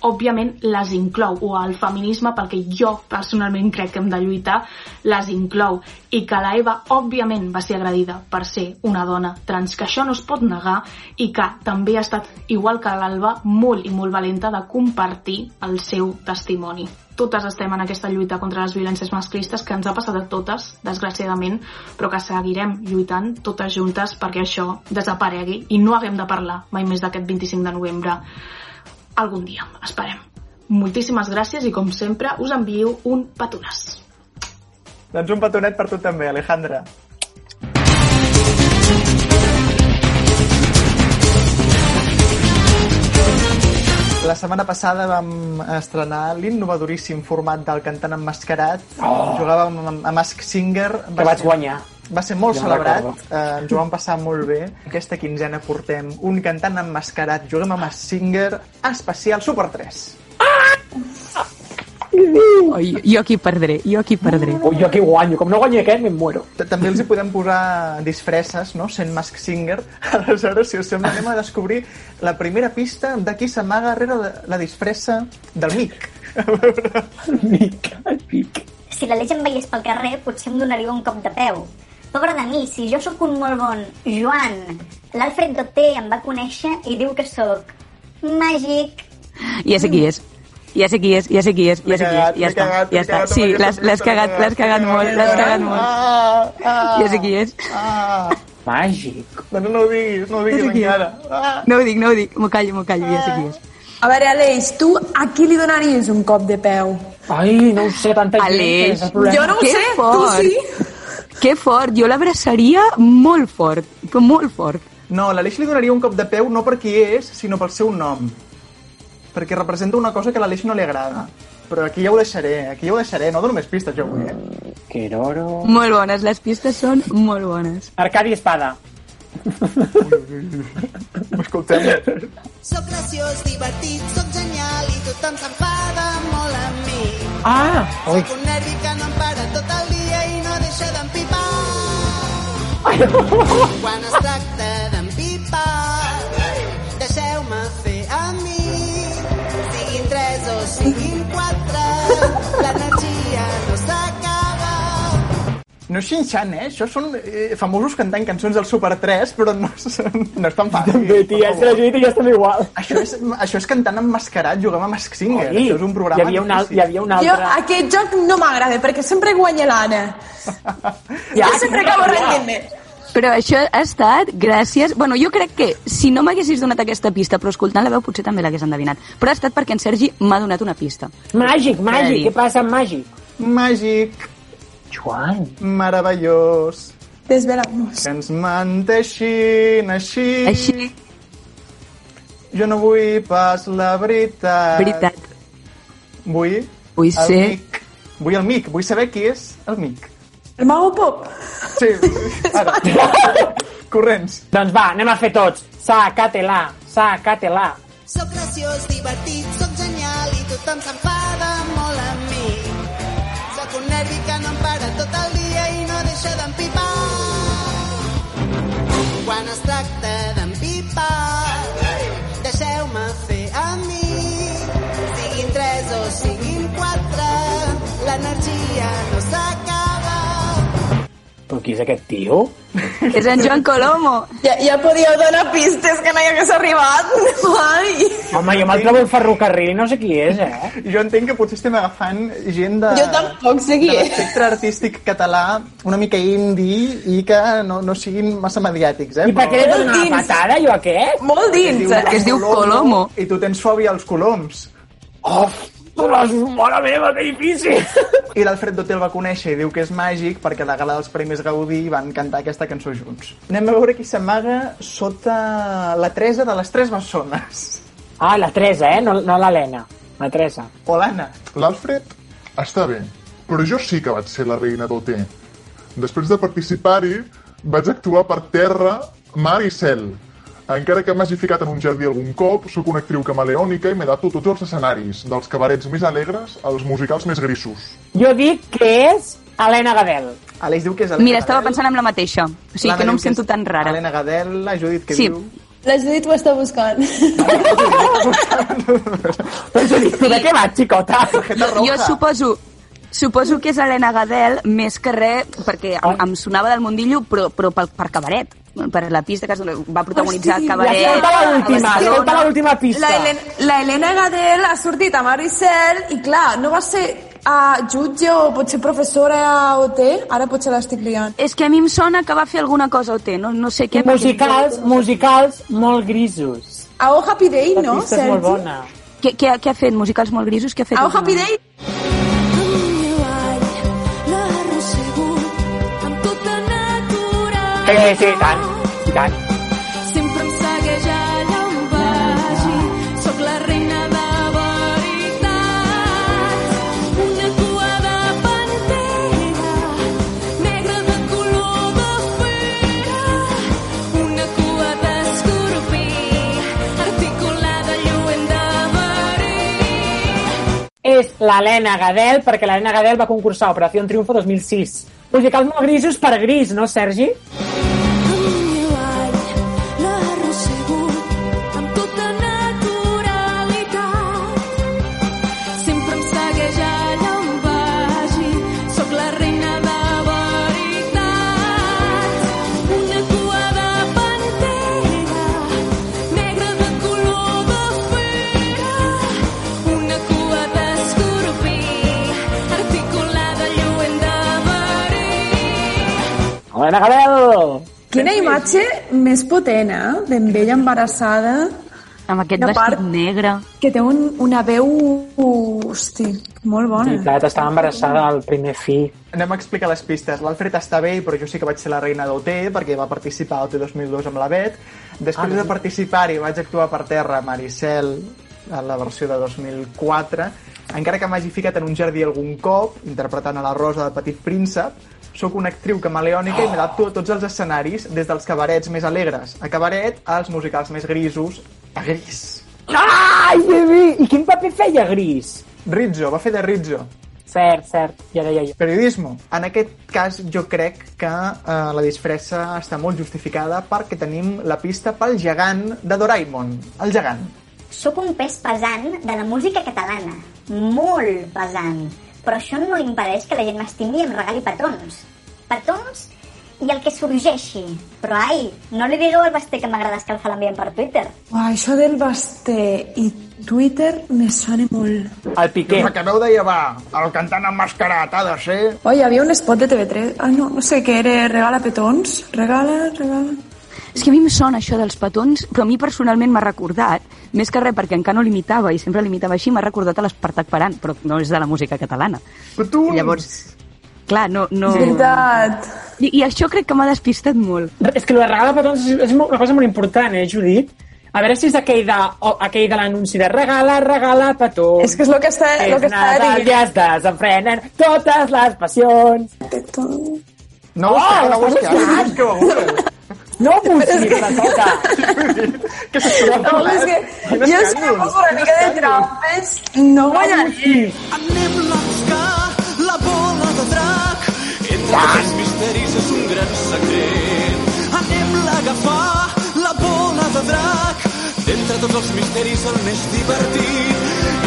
òbviament les inclou, o el feminisme, pel que jo personalment crec que hem de lluitar, les inclou. I que la Eva, òbviament, va ser agredida per ser una dona trans, que això no es pot negar i que també ha estat, igual que l'Alba, molt i molt valenta de compartir el seu testimoni. Totes estem en aquesta lluita contra les violències masclistes que ens ha passat a totes, desgraciadament, però que seguirem lluitant totes juntes perquè això desaparegui i no haguem de parlar mai més d'aquest 25 de novembre algun dia, esperem. Moltíssimes gràcies i, com sempre, us envio un petonàs. Doncs un petonet per tu també, Alejandra. La setmana passada vam estrenar l'innovadoríssim format del cantant emmascarat. Oh. Jugàvem amb Mask Singer. Que vaig guanyar. Va ser molt me'n celebrat, eh, ens ho vam passar molt bé. Aquesta quinzena portem un cantant emmascarat, juguem amb Mask Singer, especial Super 3. Oi, jo aquí perdré, jo aquí perdré. Ui, jo aquí guanyo. Com no guanyi aquest, me'n muero. També els hi podem posar disfresses, no? Sent Mask Singer. Aleshores, si us sembla, anem a descobrir la primera pista de qui s'amaga darrere la, la disfressa del Mic. Si l'Aleix em veiés pel carrer, potser em donaria un cop de peu. Pobre de mi, si jo sóc un molt bon Joan, l'Alfred Doté em va conèixer i diu que sóc màgic. Ja sé qui és. Ja sé qui és, ja sé qui és, ja sé qui és, ja està, ja està. Sí, l'has cagat, l'has cagat molt, l'has cagat molt. Ah, ah, Ja sé qui és. Ah. Màgic. No, no, ho diguis, no ho diguis encara. Ah. No ho dic, no ho dic, m'ho callo, m'ho callo, ja sé qui és. A veure, Aleix, tu a qui li donaries un cop de peu? Ai, no ho sé, tanta gent. Aleix. Jo no ho sé, tu sí? Que fort, jo l'abraçaria molt fort, però molt fort. No, l'Aleix li donaria un cop de peu no per qui és, sinó pel seu nom. Perquè representa una cosa que a l'Aleix no li agrada. Però aquí ja ho deixaré, aquí ja ho deixaré. No dono més pistes, jo avui, eh? Queroro... Molt bones, les pistes són molt bones. Arcadi Espada. Escoltem. Soc graciós, divertit, soc genial i tothom s'enfada molt amb mi. Ah! Ui. Soc un nervi que no em para tot el dia i no deixa d'empipar. Quan es tracta d'empipar, deixeu-me fer a mi. Siguin tres o siguin No és xinxant, eh? Això són eh, famosos cantant cançons del Super 3, però no, són, no és tan fàcil. També, tia, és que la Judit i jo estem igual. Això és, això és cantant emmascarat, juguem a Mask Singer. Oi, això és un programa... hi havia un al- hi havia un Jo, aquest joc no m'agrada, perquè sempre guanya l'Anna. Ja, jo sempre acabo rendint-me. Però això ha estat gràcies... Bueno, jo crec que si no m'haguessis donat aquesta pista, però escoltant la veu potser també l'hagués endevinat. Però ha estat perquè en Sergi m'ha donat una pista. Màgic, màgic. Què passa amb màgic? Màgic, Joan. meravellós, Desvela'm-nos. que ens menteixin així. Així. Jo no vull pas la veritat. Veritat. Vull Vull el ser... mic. Vull el mic, vull saber qui és el mic. El Mago Pop? Sí, ara. Corrents. Doncs va, anem a fer tots. Sacatela, sacatela. Soc graciós, divertit, soc genial i tothom s'enfada molt amb que no em para tot el dia i no deixa d'empipar. Quan es tracta d'empipar, deixeu-me fer a mi. Però qui és aquest tio? És en Joan Colomo. Ja, ja podíeu donar pistes que no hi hagués arribat. Ai. Home, jo me'l trobo el ferrocarril i no sé qui és, eh? Jo entenc que potser estem agafant gent de... Jo tampoc sé qui de és. l'espectre artístic català una mica indie i que no, no siguin massa mediàtics, eh? I per què li dono una patada, jo, aquest? Molt dins. diu que es diu Colomo. I tu tens fòbia als coloms. Oh, ostres, mare meva, que difícil! I l'Alfred Doté el va conèixer i diu que és màgic perquè a la gala dels Premis Gaudí van cantar aquesta cançó junts. Anem a veure qui s'amaga sota la Teresa de les Tres Bessones. Ah, la Teresa, eh? No, no l'Helena. La Teresa. O l'Anna. L'Alfred està bé, però jo sí que vaig ser la reina té. Després de participar-hi, vaig actuar per terra, mar i cel. Encara que m'hagi ficat en un jardí algun cop, sóc una actriu camaleònica i m'adapto a tots els escenaris, dels cabarets més alegres als musicals més grisos. Jo dic que és Helena Gadel. Aleix diu que és Mira, estava pensant en la mateixa. O sigui que no em sento tan rara. Helena Gadel, la Judit que Sí. diu... La Judit ho està buscant. Però Judit, tu de què vas, xicota? Jo suposo, suposo que és Helena Gadel més que res, perquè em, em sonava del mundillo, però, però per, per cabaret. Per la pista que va protagonitzar Hosti, cabaret. escolta l'última, a escolta l'última pista. La, Helen, la Helena Gadel ha sortit a Maricel i clar, no va ser a jutge o potser professora a OT, ara potser l'estic liant. És que a mi em sona que va fer alguna cosa o té, no, no sé què. perquè- Musicals, musicals molt grisos. A Oh Happy Day, La no, pista és molt Sergi? bona. Què, què, què ha fet? Musicals molt grisos? Què ha fet? A Oh Happy Day? Sí, sí, i tant, i tant. Sempre em segueix allà on vagi. Sóc la reina de veritat. Una cua de pantera, negra de color de fera. Una cua d'escorpí, articulada lluent de verí. És l'Helena Gadel, perquè l'Helena Gadel va concursar a Operació Triunfo 2006. Musicals molt grisos per gris, no, Sergi? Helena Gadel! Quina imatge més potent, eh? D'en ella embarassada. Amb aquest vestit part, negre. Que té un, una veu... Hosti, molt bona. Veritat, estava embarassada al primer fill. Anem a explicar les pistes. L'Alfred està bé, però jo sí que vaig ser la reina d'OT, perquè va participar a OT 2002 amb la Bet. Després Ah, de sí. participar-hi vaig actuar per terra a Maricel, a la versió de 2004, encara que m'hagi ficat en un jardí algun cop, interpretant a la Rosa del Petit Príncep, sóc una actriu camaleònica i m'adapto a tots els escenaris, des dels cabarets més alegres a cabaret, als musicals més grisos, a gris. Ai, Bibi! I quin paper feia gris? Rizzo, va fer de Rizzo. Cert, cert, ja deia jo. Periodisme. En aquest cas jo crec que eh, la disfressa està molt justificada perquè tenim la pista pel gegant de Doraemon, el gegant. Sóc un pes pesant de la música catalana. Molt pesant. Però això no impedeix que la gent m'estimi i em regali petons. Petons i el que sorgeixi. Però ai, no li digueu al Basté que m'agrada escalfar l'ambient per Twitter. Uah, això del Basté i Twitter me sona molt. El Piqué. M'acabeu de llevar. El cantant emmascarat ha de ser... Oh, hi havia un spot de TV3. Ah, no, no sé què era. Regala petons. Regala, regala. És que a mi em sona això dels petons, però a mi personalment m'ha recordat, més que res perquè encara no l'imitava i sempre l'imitava així, m'ha recordat a l'Espartac Parant, però no és de la música catalana. Petons! Llavors, clar, no... no... És veritat. I, I això crec que m'ha despistat molt. És que el de regalar petons és, una cosa molt important, eh, Judit? A veure si és aquell de, o, aquell de l'anunci de regala, regala petons. És que és el que està, És el que està Nadal dient. ja es desenfrenen totes les passions. No ho Oh, no ho busqueu, no buscant? busqueu. No la toca. que No, és que jo és que poso una mica de trampes, no guanyaré. Anem-la a buscar, la bola de drac. Entre tots els misteris és un gran secret. Anem-la a agafar, la bola de drac. D'entre tots els misteris el més divertit.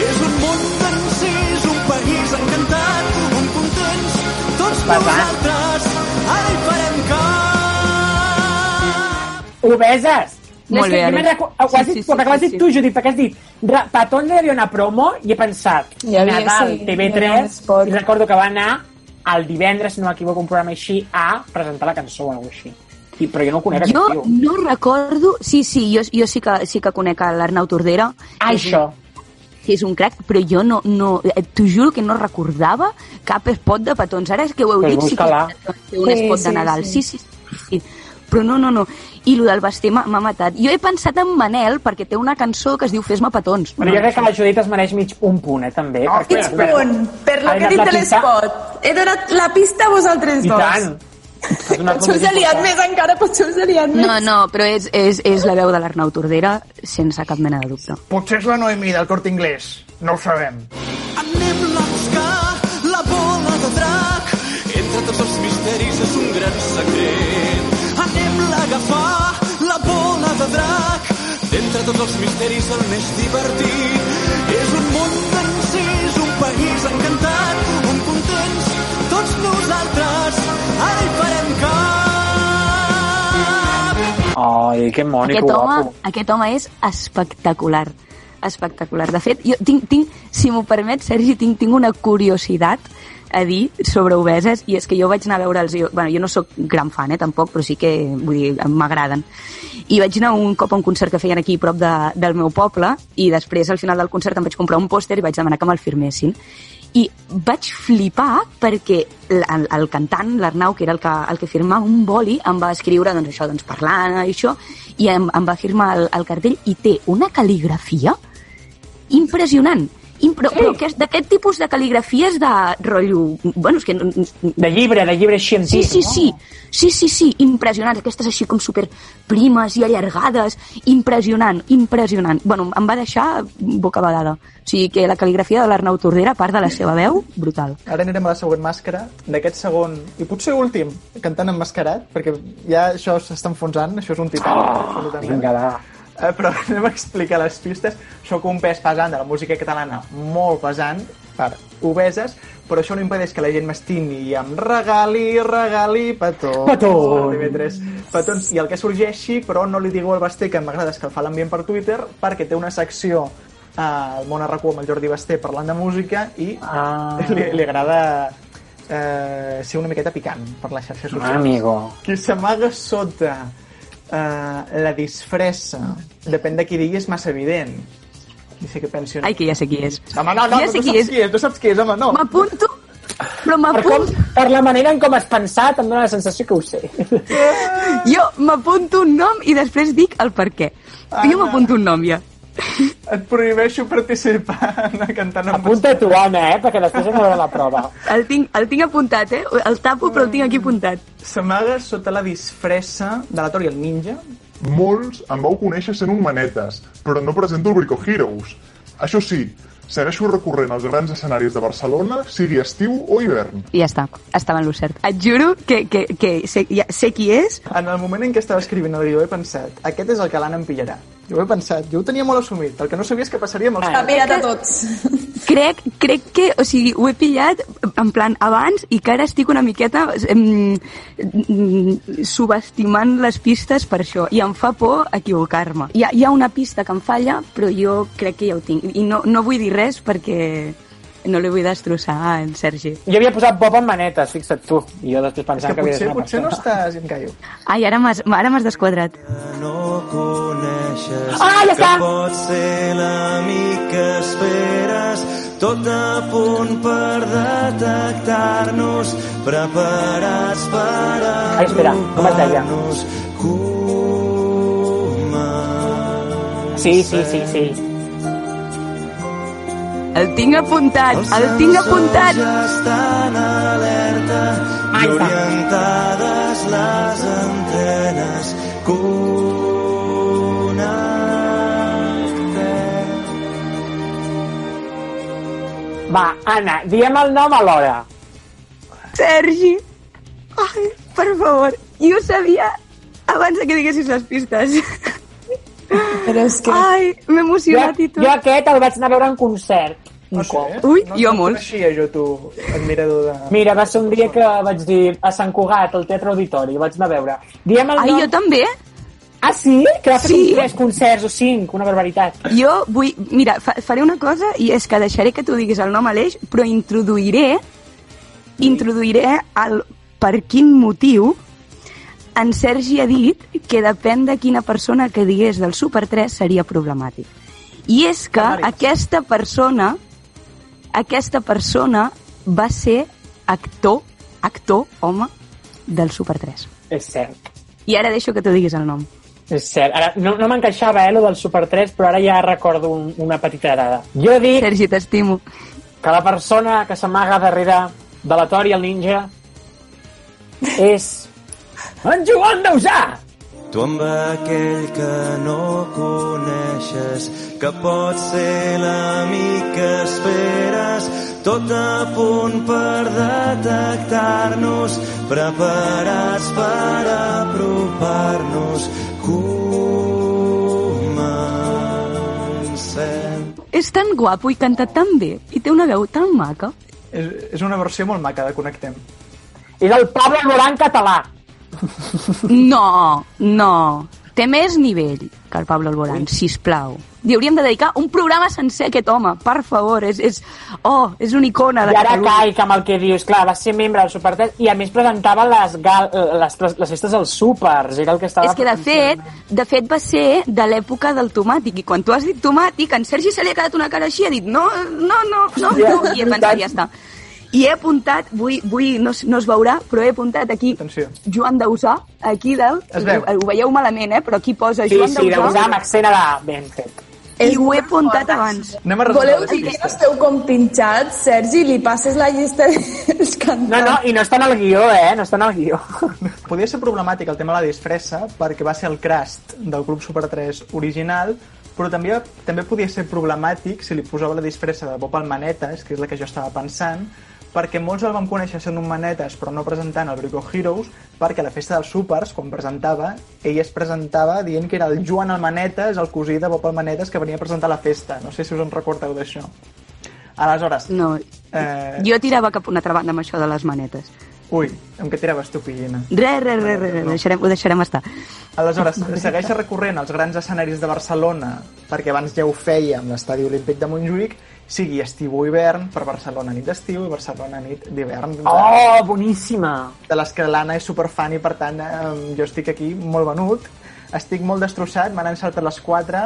És un món d'encís, un país encantat, on contents tots nosaltres. Ara hi farem. Obeses. Molt És bé, recu- Ho has Sí, dit, sí, ho has sí, dit sí. tu, Judit, perquè has dit Petons hi havia una promo i he pensat Hi havia, Nadal, sí, hi havia un TV3 i recordo que va anar el divendres, si no m'equivoco, un programa així a presentar la cançó o alguna així. I, però jo no conec Jo aquest tio. no recordo... Sí, sí, jo, jo sí, que, sí que conec a l'Arnau Tordera. Ah, això. que és un crac, però jo no, no eh, t'ho juro que no recordava cap spot de petons. Ara és que ho heu Pues dit, sí que un Sí, spot sí, de Nadal. sí. Sí, sí, sí. Però no, no, no. I el del Basté m'ha matat. Jo he pensat en Manel perquè té una cançó que es diu Fes-me petons. Però jo crec que la Judit es mereix mig un punt, eh, també. No, perquè- Mig punt, per lo Ha que he dit de l'espot. He donat la pista a vosaltres I dos. tant. Has donat Potser us he liat més encara, potser us he liat més. No, no, però és, és, és la veu de l'Arnau Tordera sense cap mena de dubte. Potser és la Noemí del Corte Inglés. No ho sabem. Els misteris el més divertit. És un món d'encís, un país encantat, on contents tots nosaltres. Ara hi farem cap. Ai, que que Aquest home, guapo. aquest home és espectacular. Espectacular. De fet, jo tinc, tinc si m'ho permet, Sergi, tinc, tinc una curiositat a dir sobre obeses i és que jo vaig anar a veure'ls, jo, bueno, jo no sóc gran fan, eh, tampoc, però sí que, vull dir, m'agraden. I vaig anar un cop a un concert que feien aquí prop de, del meu poble i després al final del concert em vaig comprar un pòster i vaig demanar que me'l firmessin. I vaig flipar perquè el, el, cantant, l'Arnau, que era el que, el que firmava un boli, em va escriure doncs, això, doncs, parlant això, i em, em va firmar el, el cartell i té una cal·ligrafia impressionant. Però, però que és d'aquest tipus de cal·ligrafies de rotllo... Bueno, és que... De llibre, de llibre científic, Sí, sí, sí. Sí, sí, sí, impressionants. Aquestes així com super primes i allargades. Impressionant, impressionant. Bueno, em va deixar bocabadada. O sigui que la cal·ligrafia de l'Arnau Tordera, a part de la seva veu, brutal. Ara anirem a la següent màscara, d'aquest segon, i potser últim, cantant emmascarat, perquè ja això s'està enfonsant, això és un tità. absolutament. Vinga, va. Eh, però anem a explicar les pistes. Sóc un pes pesant de la música catalana, molt pesant, per obeses, però això no impedeix que la gent m'estimi i em regali, regali petons. Petons. TV3. Petons. I el que sorgeixi, però no li digueu al Basté que m'agrada escalfar l'ambient per Twitter, perquè té una secció eh, al món arracó amb el Jordi Basté parlant de música i Ah. li, li agrada eh, ser una miqueta picant per les xarxes socials. Amigo. Qui s'amaga sota eh, la disfressa, depèn de qui digui, és massa evident. No sé què pensi. Ai, que ja sé qui és. Home, no, no, Ja no, sé no qui saps és. qui és, no saps qui és, home, no. M'apunto, però Per, com, m'apunto... per la manera en com has pensat, em dóna la sensació que ho sé. Jo m'apunto un nom i després dic el per què. Jo m'apunto un nom, ja. Et prohibeixo participar en cantant amb... Apunta tu, Anna, eh? Perquè després hem de la prova. El tinc, el tinc apuntat, eh? El tapo, però el tinc aquí apuntat. S'amaga sota la disfressa de la Tori el Ninja. Molts em vau conèixer sent un manetes, però no presento el Brico Heroes. Això sí, segueixo recorrent als grans escenaris de Barcelona, sigui estiu o hivern. I ja està, estava en lo cert. Et juro que, que, que sé, ja, sé qui és. En el moment en què estava escrivint el guió he pensat, aquest és el que l'Anna em pillarà. Jo ho he pensat, jo ho tenia molt assumit. El que no sabia és què passaria amb els T'ha pillat a tots. Crec, crec que, o sigui, ho he pillat en plan abans i que ara estic una miqueta em, mm, subestimant les pistes per això i em fa por equivocar-me. Hi, ha, hi ha una pista que em falla, però jo crec que ja ho tinc. I no, no vull dir res perquè no li vull destrossar a en Sergi. Jo havia posat Bob en manetes, fixa't tu. I jo després És pensant que que, potser, potser no estàs en callo. Ai, ara m'has ara m'has desquadrat. Ah, ja està! Que pot ser l'amic que esperes, tot a punt per detectar-nos, preparats per Ai, espera, com. Sí, sí, sí, sí. El tinc apuntat, el tinc apuntat. ja estan alerta i orientades les antenes. Connectem. Va, Anna, diem el nom alhora. Sergi! Ai, per favor. Jo ho sabia abans que diguessis les pistes. Però és que... Ai, m'he emocionat jo, i tot. jo aquest el vaig anar a veure en concert. Un sí? cop. Ui, no, jo no molts. coneixia jo tu, admirador de... Mira, va ser un dia que vaig dir a Sant Cugat, al Teatre Auditori, vaig anar a veure. Diem el Ai, nom... jo també. Ah, sí? Que va fer Sí. sí. tres concerts o cinc, una barbaritat. Jo vull... Mira, fa, faré una cosa i és que deixaré que tu diguis el nom a l'eix, però introduiré introduiré el per quin motiu en Sergi ha dit que depèn de quina persona que digués del Super 3 seria problemàtic. I és que aquesta persona aquesta persona va ser actor, actor, home, del Super 3. És cert. I ara deixo que tu diguis el nom. És cert. Ara, no, no m'encaixava, eh, lo del Super 3, però ara ja recordo un, una petita dada. Jo dic Sergi, t'estimo. que la persona que s'amaga darrere de la Tori el ninja és en Joan Dausà! Tu amb aquell que no coneixes, que pot ser l'amic que esperes, tot a punt per detectar-nos, preparats per apropar-nos. Comencem. És tan guapo i canta tan bé i té una veu tan maca. És, és una versió molt maca de Connectem. És el Pablo Alborán català. No, no. Té més nivell que el Pablo Alborán, sisplau. Li hauríem de dedicar un programa sencer a aquest home, per favor. És, és, oh, és una icona de I ara Catalunya. caic amb el que dius. Clar, va ser membre del Super 3 i a més presentava les, gal, les, les festes dels Supers. Era el que estava... És que, de fet, de fet va ser de l'època del tomàtic, i quan tu has dit tomàtic, en Sergi se li ha quedat una cara així i ha dit no, no, no, no, no, i he pensat, ja està. I he apuntat, vull, vull no, no es veurà, però he apuntat aquí Atenció. Joan Dausà, aquí dalt, Es veu. ho, ho veieu malament, eh? però aquí posa Sí, Joan sí, Dausà. Dausà amb accent a la... Ben fet. I ho he apuntat abans. Anem a Voleu dir que no esteu com pinxats? Sergi, li passes la llista dels cantants. No, no, i no està en el guió, eh? No està en el guió. Podia ser problemàtic el tema de la disfressa perquè va ser el crast del Club Super 3 original, però també, també podia ser problemàtic si li posava la disfressa de Bob al Manetes, que és la que jo estava pensant, perquè molts el van conèixer sent un Manetes però no presentant el Brico Heroes, perquè a la festa dels Supers, quan presentava, ell es presentava dient que era el Joan Almanetes, el cosí de Bob Almanetes, que venia a presentar la festa. No sé si us en recordeu d'això. Aleshores... No, Eh, jo tirava cap a una altra banda amb això de les manetes. ui, amb què tiraves tu, Pillina? Re, re, re, re, re, deixarem, ho deixarem estar. Aleshores, segueix recorrent als grans escenaris de Barcelona, perquè abans ja ho feia amb l'estadi olímpic de Montjuïc, sigui estiu o hivern, per Barcelona nit d'estiu i Barcelona nit d'hivern. Oh, boníssima! De les que l'Anna és superfan i, per tant, eh, jo estic aquí molt venut. Estic molt destrossat, m'han encertat les 4.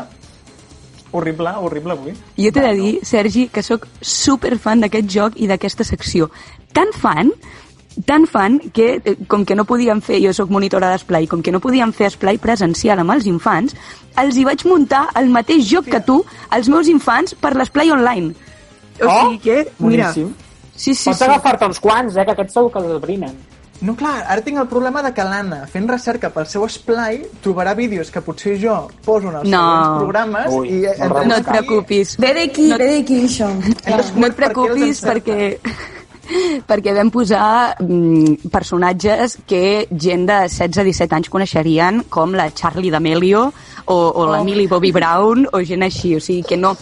Horrible, horrible avui. Jo t'he de dir, Sergi, que sóc super fan d'aquest joc i d'aquesta secció. Tan fan tan fan que, eh, com que no podíem fer, jo sóc monitora d'esplai, com que no podíem fer esplai presencial amb els infants, els hi vaig muntar el mateix joc que tu, als meus infants, per l'esplai online. O Oh, sigui que, mira... boníssim. Sí, sí, Pots sí. agafar-te uns quants, eh, que aquests segur que els brinen. No, clar, ara tinc el problema de que l'Anna, fent recerca pel seu esplai, trobarà vídeos que potser jo poso en els No. següents programes Ui, i... eh, no et preocupis. Ve d'aquí, ve d'aquí, això. No et preocupis perquè perquè vam posar mm, personatges que gent de 16-17 anys coneixerien com la Charlie D'Amelio o, o la Oh. Millie Bobby Brown o gent així, o sigui que no,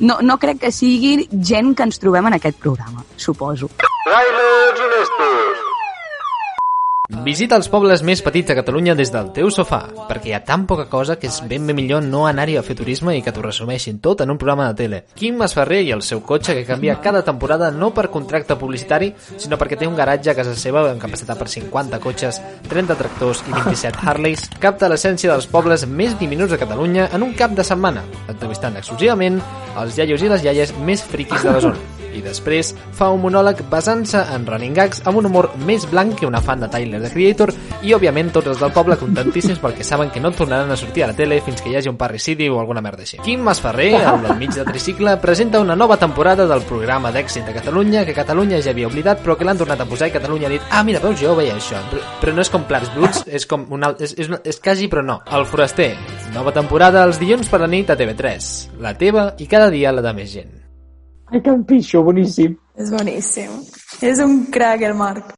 no, no crec que sigui gent que ens trobem en aquest programa, suposo. Trailers honestos. Visita els pobles més petits de Catalunya des del teu sofà, perquè hi ha tan poca cosa que és ben bé millor no anar-hi a fer turisme i que t'ho resumeixin tot en un programa de tele. Quim Masferrer i el seu cotxe que canvia cada temporada no per contracte publicitari, sinó perquè té un garatge a casa seva amb capacitat per 50 cotxes, 30 tractors i 27 Harleys, capta l'essència dels pobles més diminuts de Catalunya en un cap de setmana, entrevistant exclusivament els iaios i les iaies més friquis de la zona. I després fa un monòleg basant-se en running gags amb un humor més blanc que una fan de Tyler, the Creator, i òbviament tots els del poble contentíssims perquè saben que no tornaran a sortir a la tele fins que hi hagi un parricidi o alguna merda així. Quim Masferrer, el del mig de tricicle, presenta una nova temporada del programa d'èxit de Catalunya que Catalunya ja havia oblidat però que l'han tornat a posar i Catalunya ha dit ah, mira, veus, jo veia això, però, però no és com Plats Bruts, és com un alt, és, és, una- és quasi però no. El Foraster, nova temporada els dilluns per la nit a TV3, la teva i cada dia la de més gent. Ai, que empitxo, boníssim. És boníssim. És un crack, el Marc.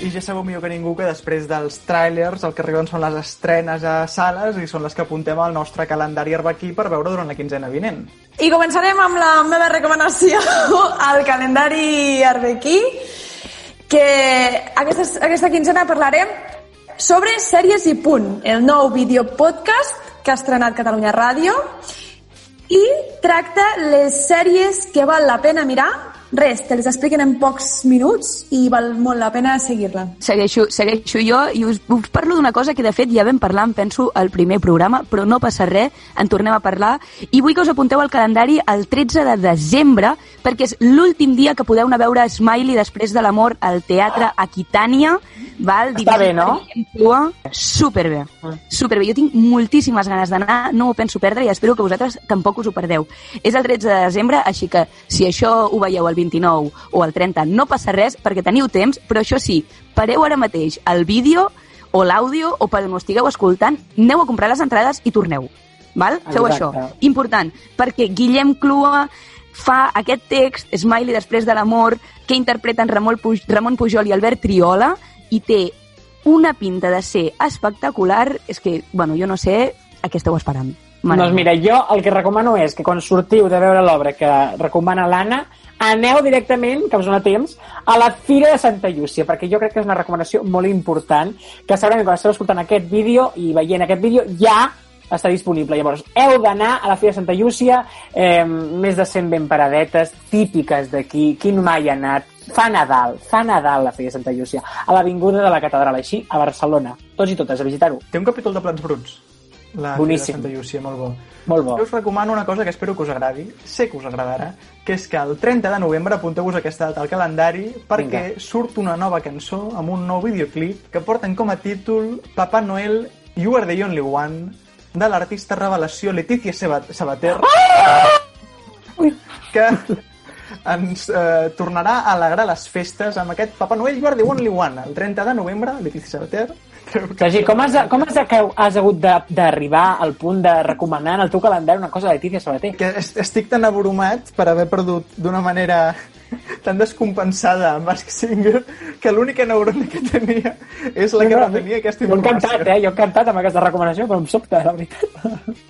I ja sabeu millor que ningú que després dels trailers el que arriben són les estrenes a sales i són les que apuntem al nostre calendari arbequí per veure durant la quinzena vinent. I començarem amb la meva recomanació al calendari arbequí, que aquesta, aquesta quinzena parlarem sobre Sèries i Punt, el nou videopodcast que ha estrenat Catalunya Ràdio i tracta les sèries que val la pena mirar. Res, te les expliquen en pocs minuts i val molt la pena seguir-la. Segueixo, segueixo jo i us, us parlo d'una cosa que de fet ja vam parlar, em penso, al primer programa, però no passa res, en tornem a parlar, i vull que us apunteu al calendari el 13 de desembre, perquè és l'últim dia que podeu anar a veure Smiley després de l'amor al Teatre Aquitània, val? Està bé, no? Clua. Superbé, superbé. Jo tinc moltíssimes ganes d'anar, no m'ho penso perdre i espero que vosaltres tampoc us ho perdeu. És el 13 de desembre, així que si això ho veieu el 29 o el 30 no passa res perquè teniu temps, però això sí, pareu ara mateix el vídeo o l'àudio o per on ho estigueu escoltant, aneu a comprar les entrades i torneu. Val? Feu Exacte. això. Important, perquè Guillem Clua fa aquest text, Smiley després de l'amor, que interpreten Ramon, Puj Ramon Pujol i Albert Triola, i té una pinta de ser espectacular, és que, bueno, jo no sé a què esteu esperant. Mare Doncs mira, jo el que recomano és que quan sortiu de veure l'obra que recomana l'Anna, aneu directament, que us dona temps, a la Fira de Santa Llúcia, perquè jo crec que és una recomanació molt important, que segurament quan esteu escoltant aquest vídeo i veient aquest vídeo ja està disponible. Llavors, heu d'anar a la Fira de Santa Llúcia, eh, més de 100 ben paradetes, típiques d'aquí, qui no mai ha anat, fa Nadal, fa Nadal la Fira de Santa Llúcia, a l'Avinguda de la Catedral, així, a Barcelona. Tots i totes, a visitar-ho. Té un capítol de plats bruts. La Boníssim. De Santa Llúcia, molt bo. Molt bo. Jo us recomano una cosa que espero que us agradi, sé que us agradarà, que és que el 30 de novembre apunteu-vos aquesta data al calendari perquè Vinga. surt una nova cançó amb un nou videoclip que porten com a títol Papà Noel You Are the Only One de l'artista revelació Letícia Sabater que ens eh, tornarà a alegrar les festes amb aquest Papà Noel You Are the Only One el 30 de novembre, Letícia Sabater Sergi, com has, com has, has hagut de- d'arribar al punt de recomanar en el teu calendari una cosa de Letícia Sabater? que est- estic tan abrumat per haver perdut d'una manera tan descompensada amb Mask Singer que l'única neurona que tenia és la que retenia aquesta Jo he informació. encantat, eh? Jo he encantat amb aquesta recomanació, però em sobta, la veritat.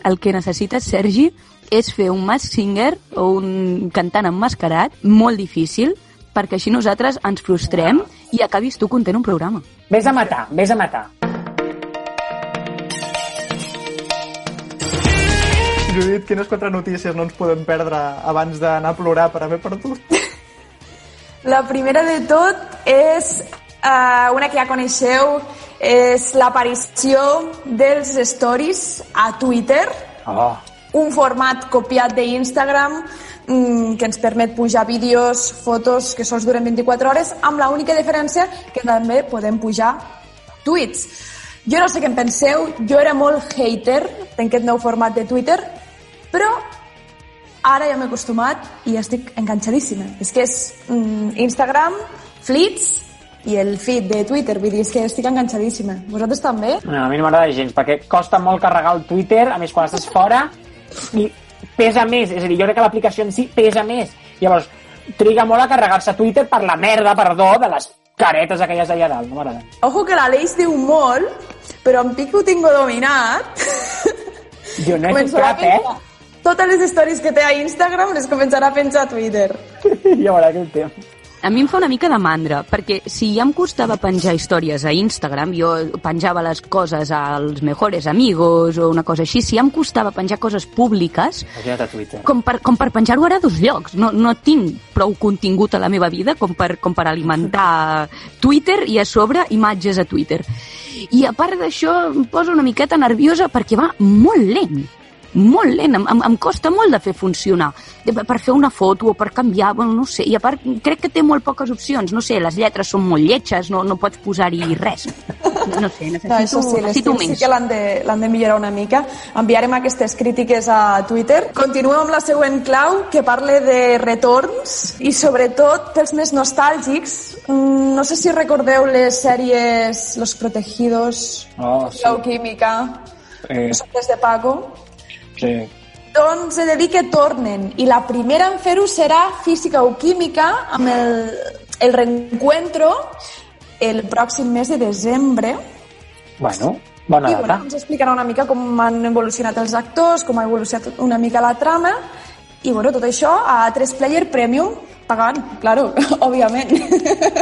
El que necessites, Sergi, és fer un mask singer o un cantant emmascarat molt difícil perquè així nosaltres ens frustrem i acabis tu content un programa. Vés a matar, vés a matar. Judit, quines quatre notícies no ens podem perdre abans d'anar a plorar per haver perdut? La primera de tot és uh, una que ja coneixeu, és l'aparició dels stories a Twitter, Oh. Un format copiat d'Instagram mm, que ens permet pujar vídeos, fotos que sols duren 24 hores, amb la única diferència que també podem pujar tuits. Jo no sé què en penseu, jo era molt hater d'aquest nou format de Twitter, però ara ja m'he acostumat i estic enganxadíssima. És que és mm, Instagram, Fleets i el feed de Twitter, vull dir, és que estic enganxadíssima. Vosaltres també? No, a mi no m'agrada gens, perquè costa molt carregar el Twitter, a més quan estàs fora, i pesa més, és a dir, jo crec que l'aplicació en si pesa més. Llavors, triga molt a carregar-se Twitter per la merda, perdó, de les caretes aquelles d'allà dalt, no m'agrada. Ojo que l'Aleix diu molt, però en Pico ho tinc dominat. Jo no he Començarà eh? Totes les stories que té a Instagram les començarà a penjar a Twitter. Ja veurà que ho té. A mi em fa una mica de mandra, perquè si ja em costava penjar històries a Instagram, jo penjava les coses als mejores amigos o una cosa així, si ja em costava penjar coses públiques, com per, com per penjar-ho ara a dos llocs. No, no tinc prou contingut a la meva vida com per, com per alimentar Twitter i a sobre imatges a Twitter. I a part d'això em posa una miqueta nerviosa perquè va molt lent molt lent, em, em, em costa molt de fer funcionar de, per fer una foto o per canviar, bueno, no sé, i a part crec que té molt poques opcions, no sé, les lletres són molt lletges, no, no pots posar-hi res no sé, necessito, No, això sí, necessito l'estil sí més que l'han de, l'han de millorar una mica. Enviarem aquestes crítiques a Twitter. Continuem amb la següent clau, que parla de retorns i sobretot pels més nostàlgics. Mm, No sé si recordeu les sèries Los Protegidos, Oh, sí. Clau Química, Eh, Los Hombres de Paco. Sí. Doncs he de dir que tornen i la primera en fer-ho serà Física o Química amb el, el reencuentro el pròxim mes de desembre Bueno, bona i data. bueno, ens explicarà una mica com han evolucionat els actors, com ha evolucionat una mica la trama i bueno, tot això a 3 Player Premium pagant, claro, òbviament.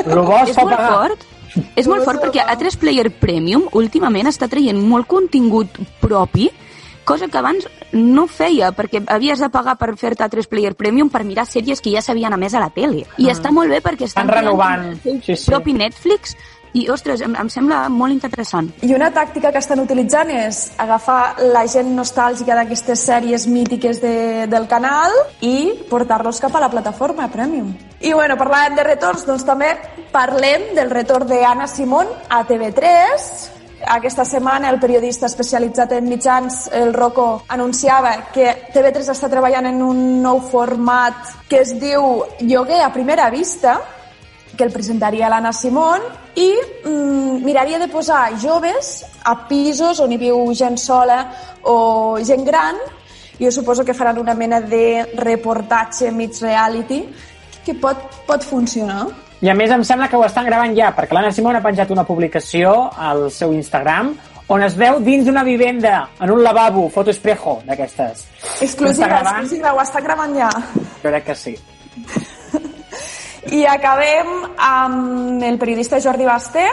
Lo bo és molt fort és molt fort perquè A3 Player Premium últimament està traient molt contingut propi cosa que abans no feia, perquè havies de pagar per fer-te A3 Player Premium per mirar sèries que ja s'havien emès a la tele. I Ah. està molt bé perquè estan Estan renovant. el Sí, sí. propi Netflix i, ostres, em, em sembla molt interessant. I una tàctica que estan utilitzant és agafar la gent nostàlgica d'aquestes sèries mítiques de, del canal i portar-los cap a la plataforma Premium. I bueno, parlàvem de retorns, doncs també parlem del retorn d'Anna Simón a TV3. Aquesta setmana el periodista especialitzat en mitjans, el Rocco, anunciava que TV3 està treballant en un nou format que es diu Lloguer a primera vista, que el presentaria l'Anna Simón i mm, miraria de posar joves a pisos on hi viu gent sola o gent gran. Jo suposo que faran una mena de reportatge mig reality que pot, pot funcionar. I a més em sembla que ho estan gravant ja, perquè l'Anna Simón ha penjat una publicació al seu Instagram on es veu dins d'una vivenda, en un lavabo, foto espejo d'aquestes. Exclusiva, exclusiva, ho està gravant ja. Jo crec que sí. I acabem amb el periodista Jordi Basté,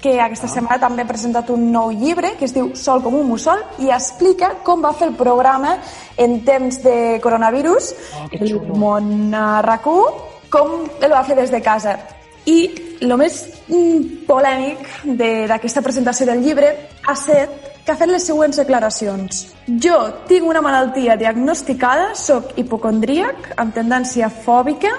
que aquesta setmana també ha presentat un nou llibre que es diu Sol com un mussol i explica com va fer el programa en temps de coronavirus, el món a RAC1, com el va fer des de casa. I el més mm, polèmic d'aquesta presentació del llibre ha set que ha fet les següents declaracions. Jo tinc una malaltia diagnosticada, sóc hipocondríac, amb tendència fòbica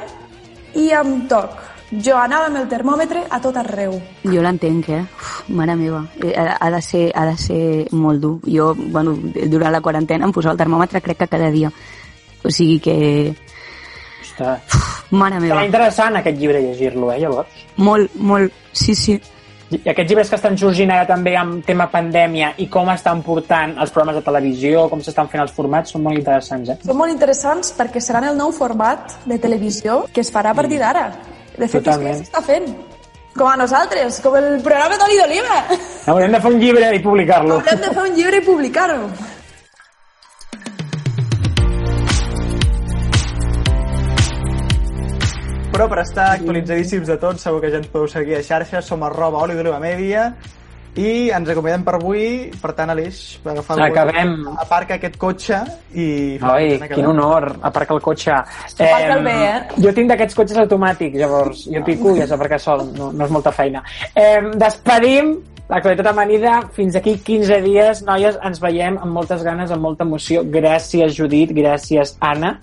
i amb TOC. Jo anava amb el termòmetre a tot arreu. Jo l'entenc, eh? Uf, mare meva, eh, ha, ha, de ser, ha de ser molt dur. Jo, bueno, durant la quarantena em posava el termòmetre crec que cada dia. O sigui que... Ostres. Mare meva. Serà interessant aquest llibre llegir-lo, eh, llavors. Molt, molt, sí, sí. I aquests llibres que estan sorgint ara també amb tema pandèmia i com estan portant els programes de televisió, com s'estan fent els formats, són molt interessants, eh? Són molt interessants perquè seran el nou format de televisió que es farà a partir d'ara. De fet, Totalment. és que s'està fent. Com a nosaltres, com el programa d'Oli d'Oliva. Haurem de fer un llibre i publicar-lo. Haurem de fer un llibre i publicar-ho. Però per estar actualitzadíssims de tot, segur que ja ens podeu seguir a xarxes, som arroba oli d'oliva media, i ens acomiadem per avui, per tant, Aleix, va agafar el Acabem. aparca aquest cotxe i... Ai, quin honor, aparcar el cotxe. Aparca'l bé, eh? Jo tinc d'aquests cotxes automàtics, llavors jo pico i has d'aparcar sol, no, no és molta feina. Eh, despedim l'actualitat amanida. Fins aquí 15 dies, noies, ens veiem amb moltes ganes, amb molta emoció. Gràcies, Judit, gràcies, Anna,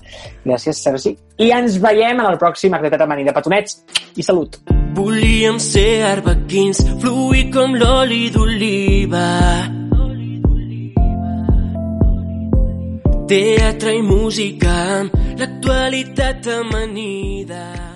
gràcies, Sergi. I ens veiem en el pròxim actualitat amanida. Petonets i salut. Volíem ser arbequins, fluir com l'oli d'oliva. Teatre i música l'actualitat amanida.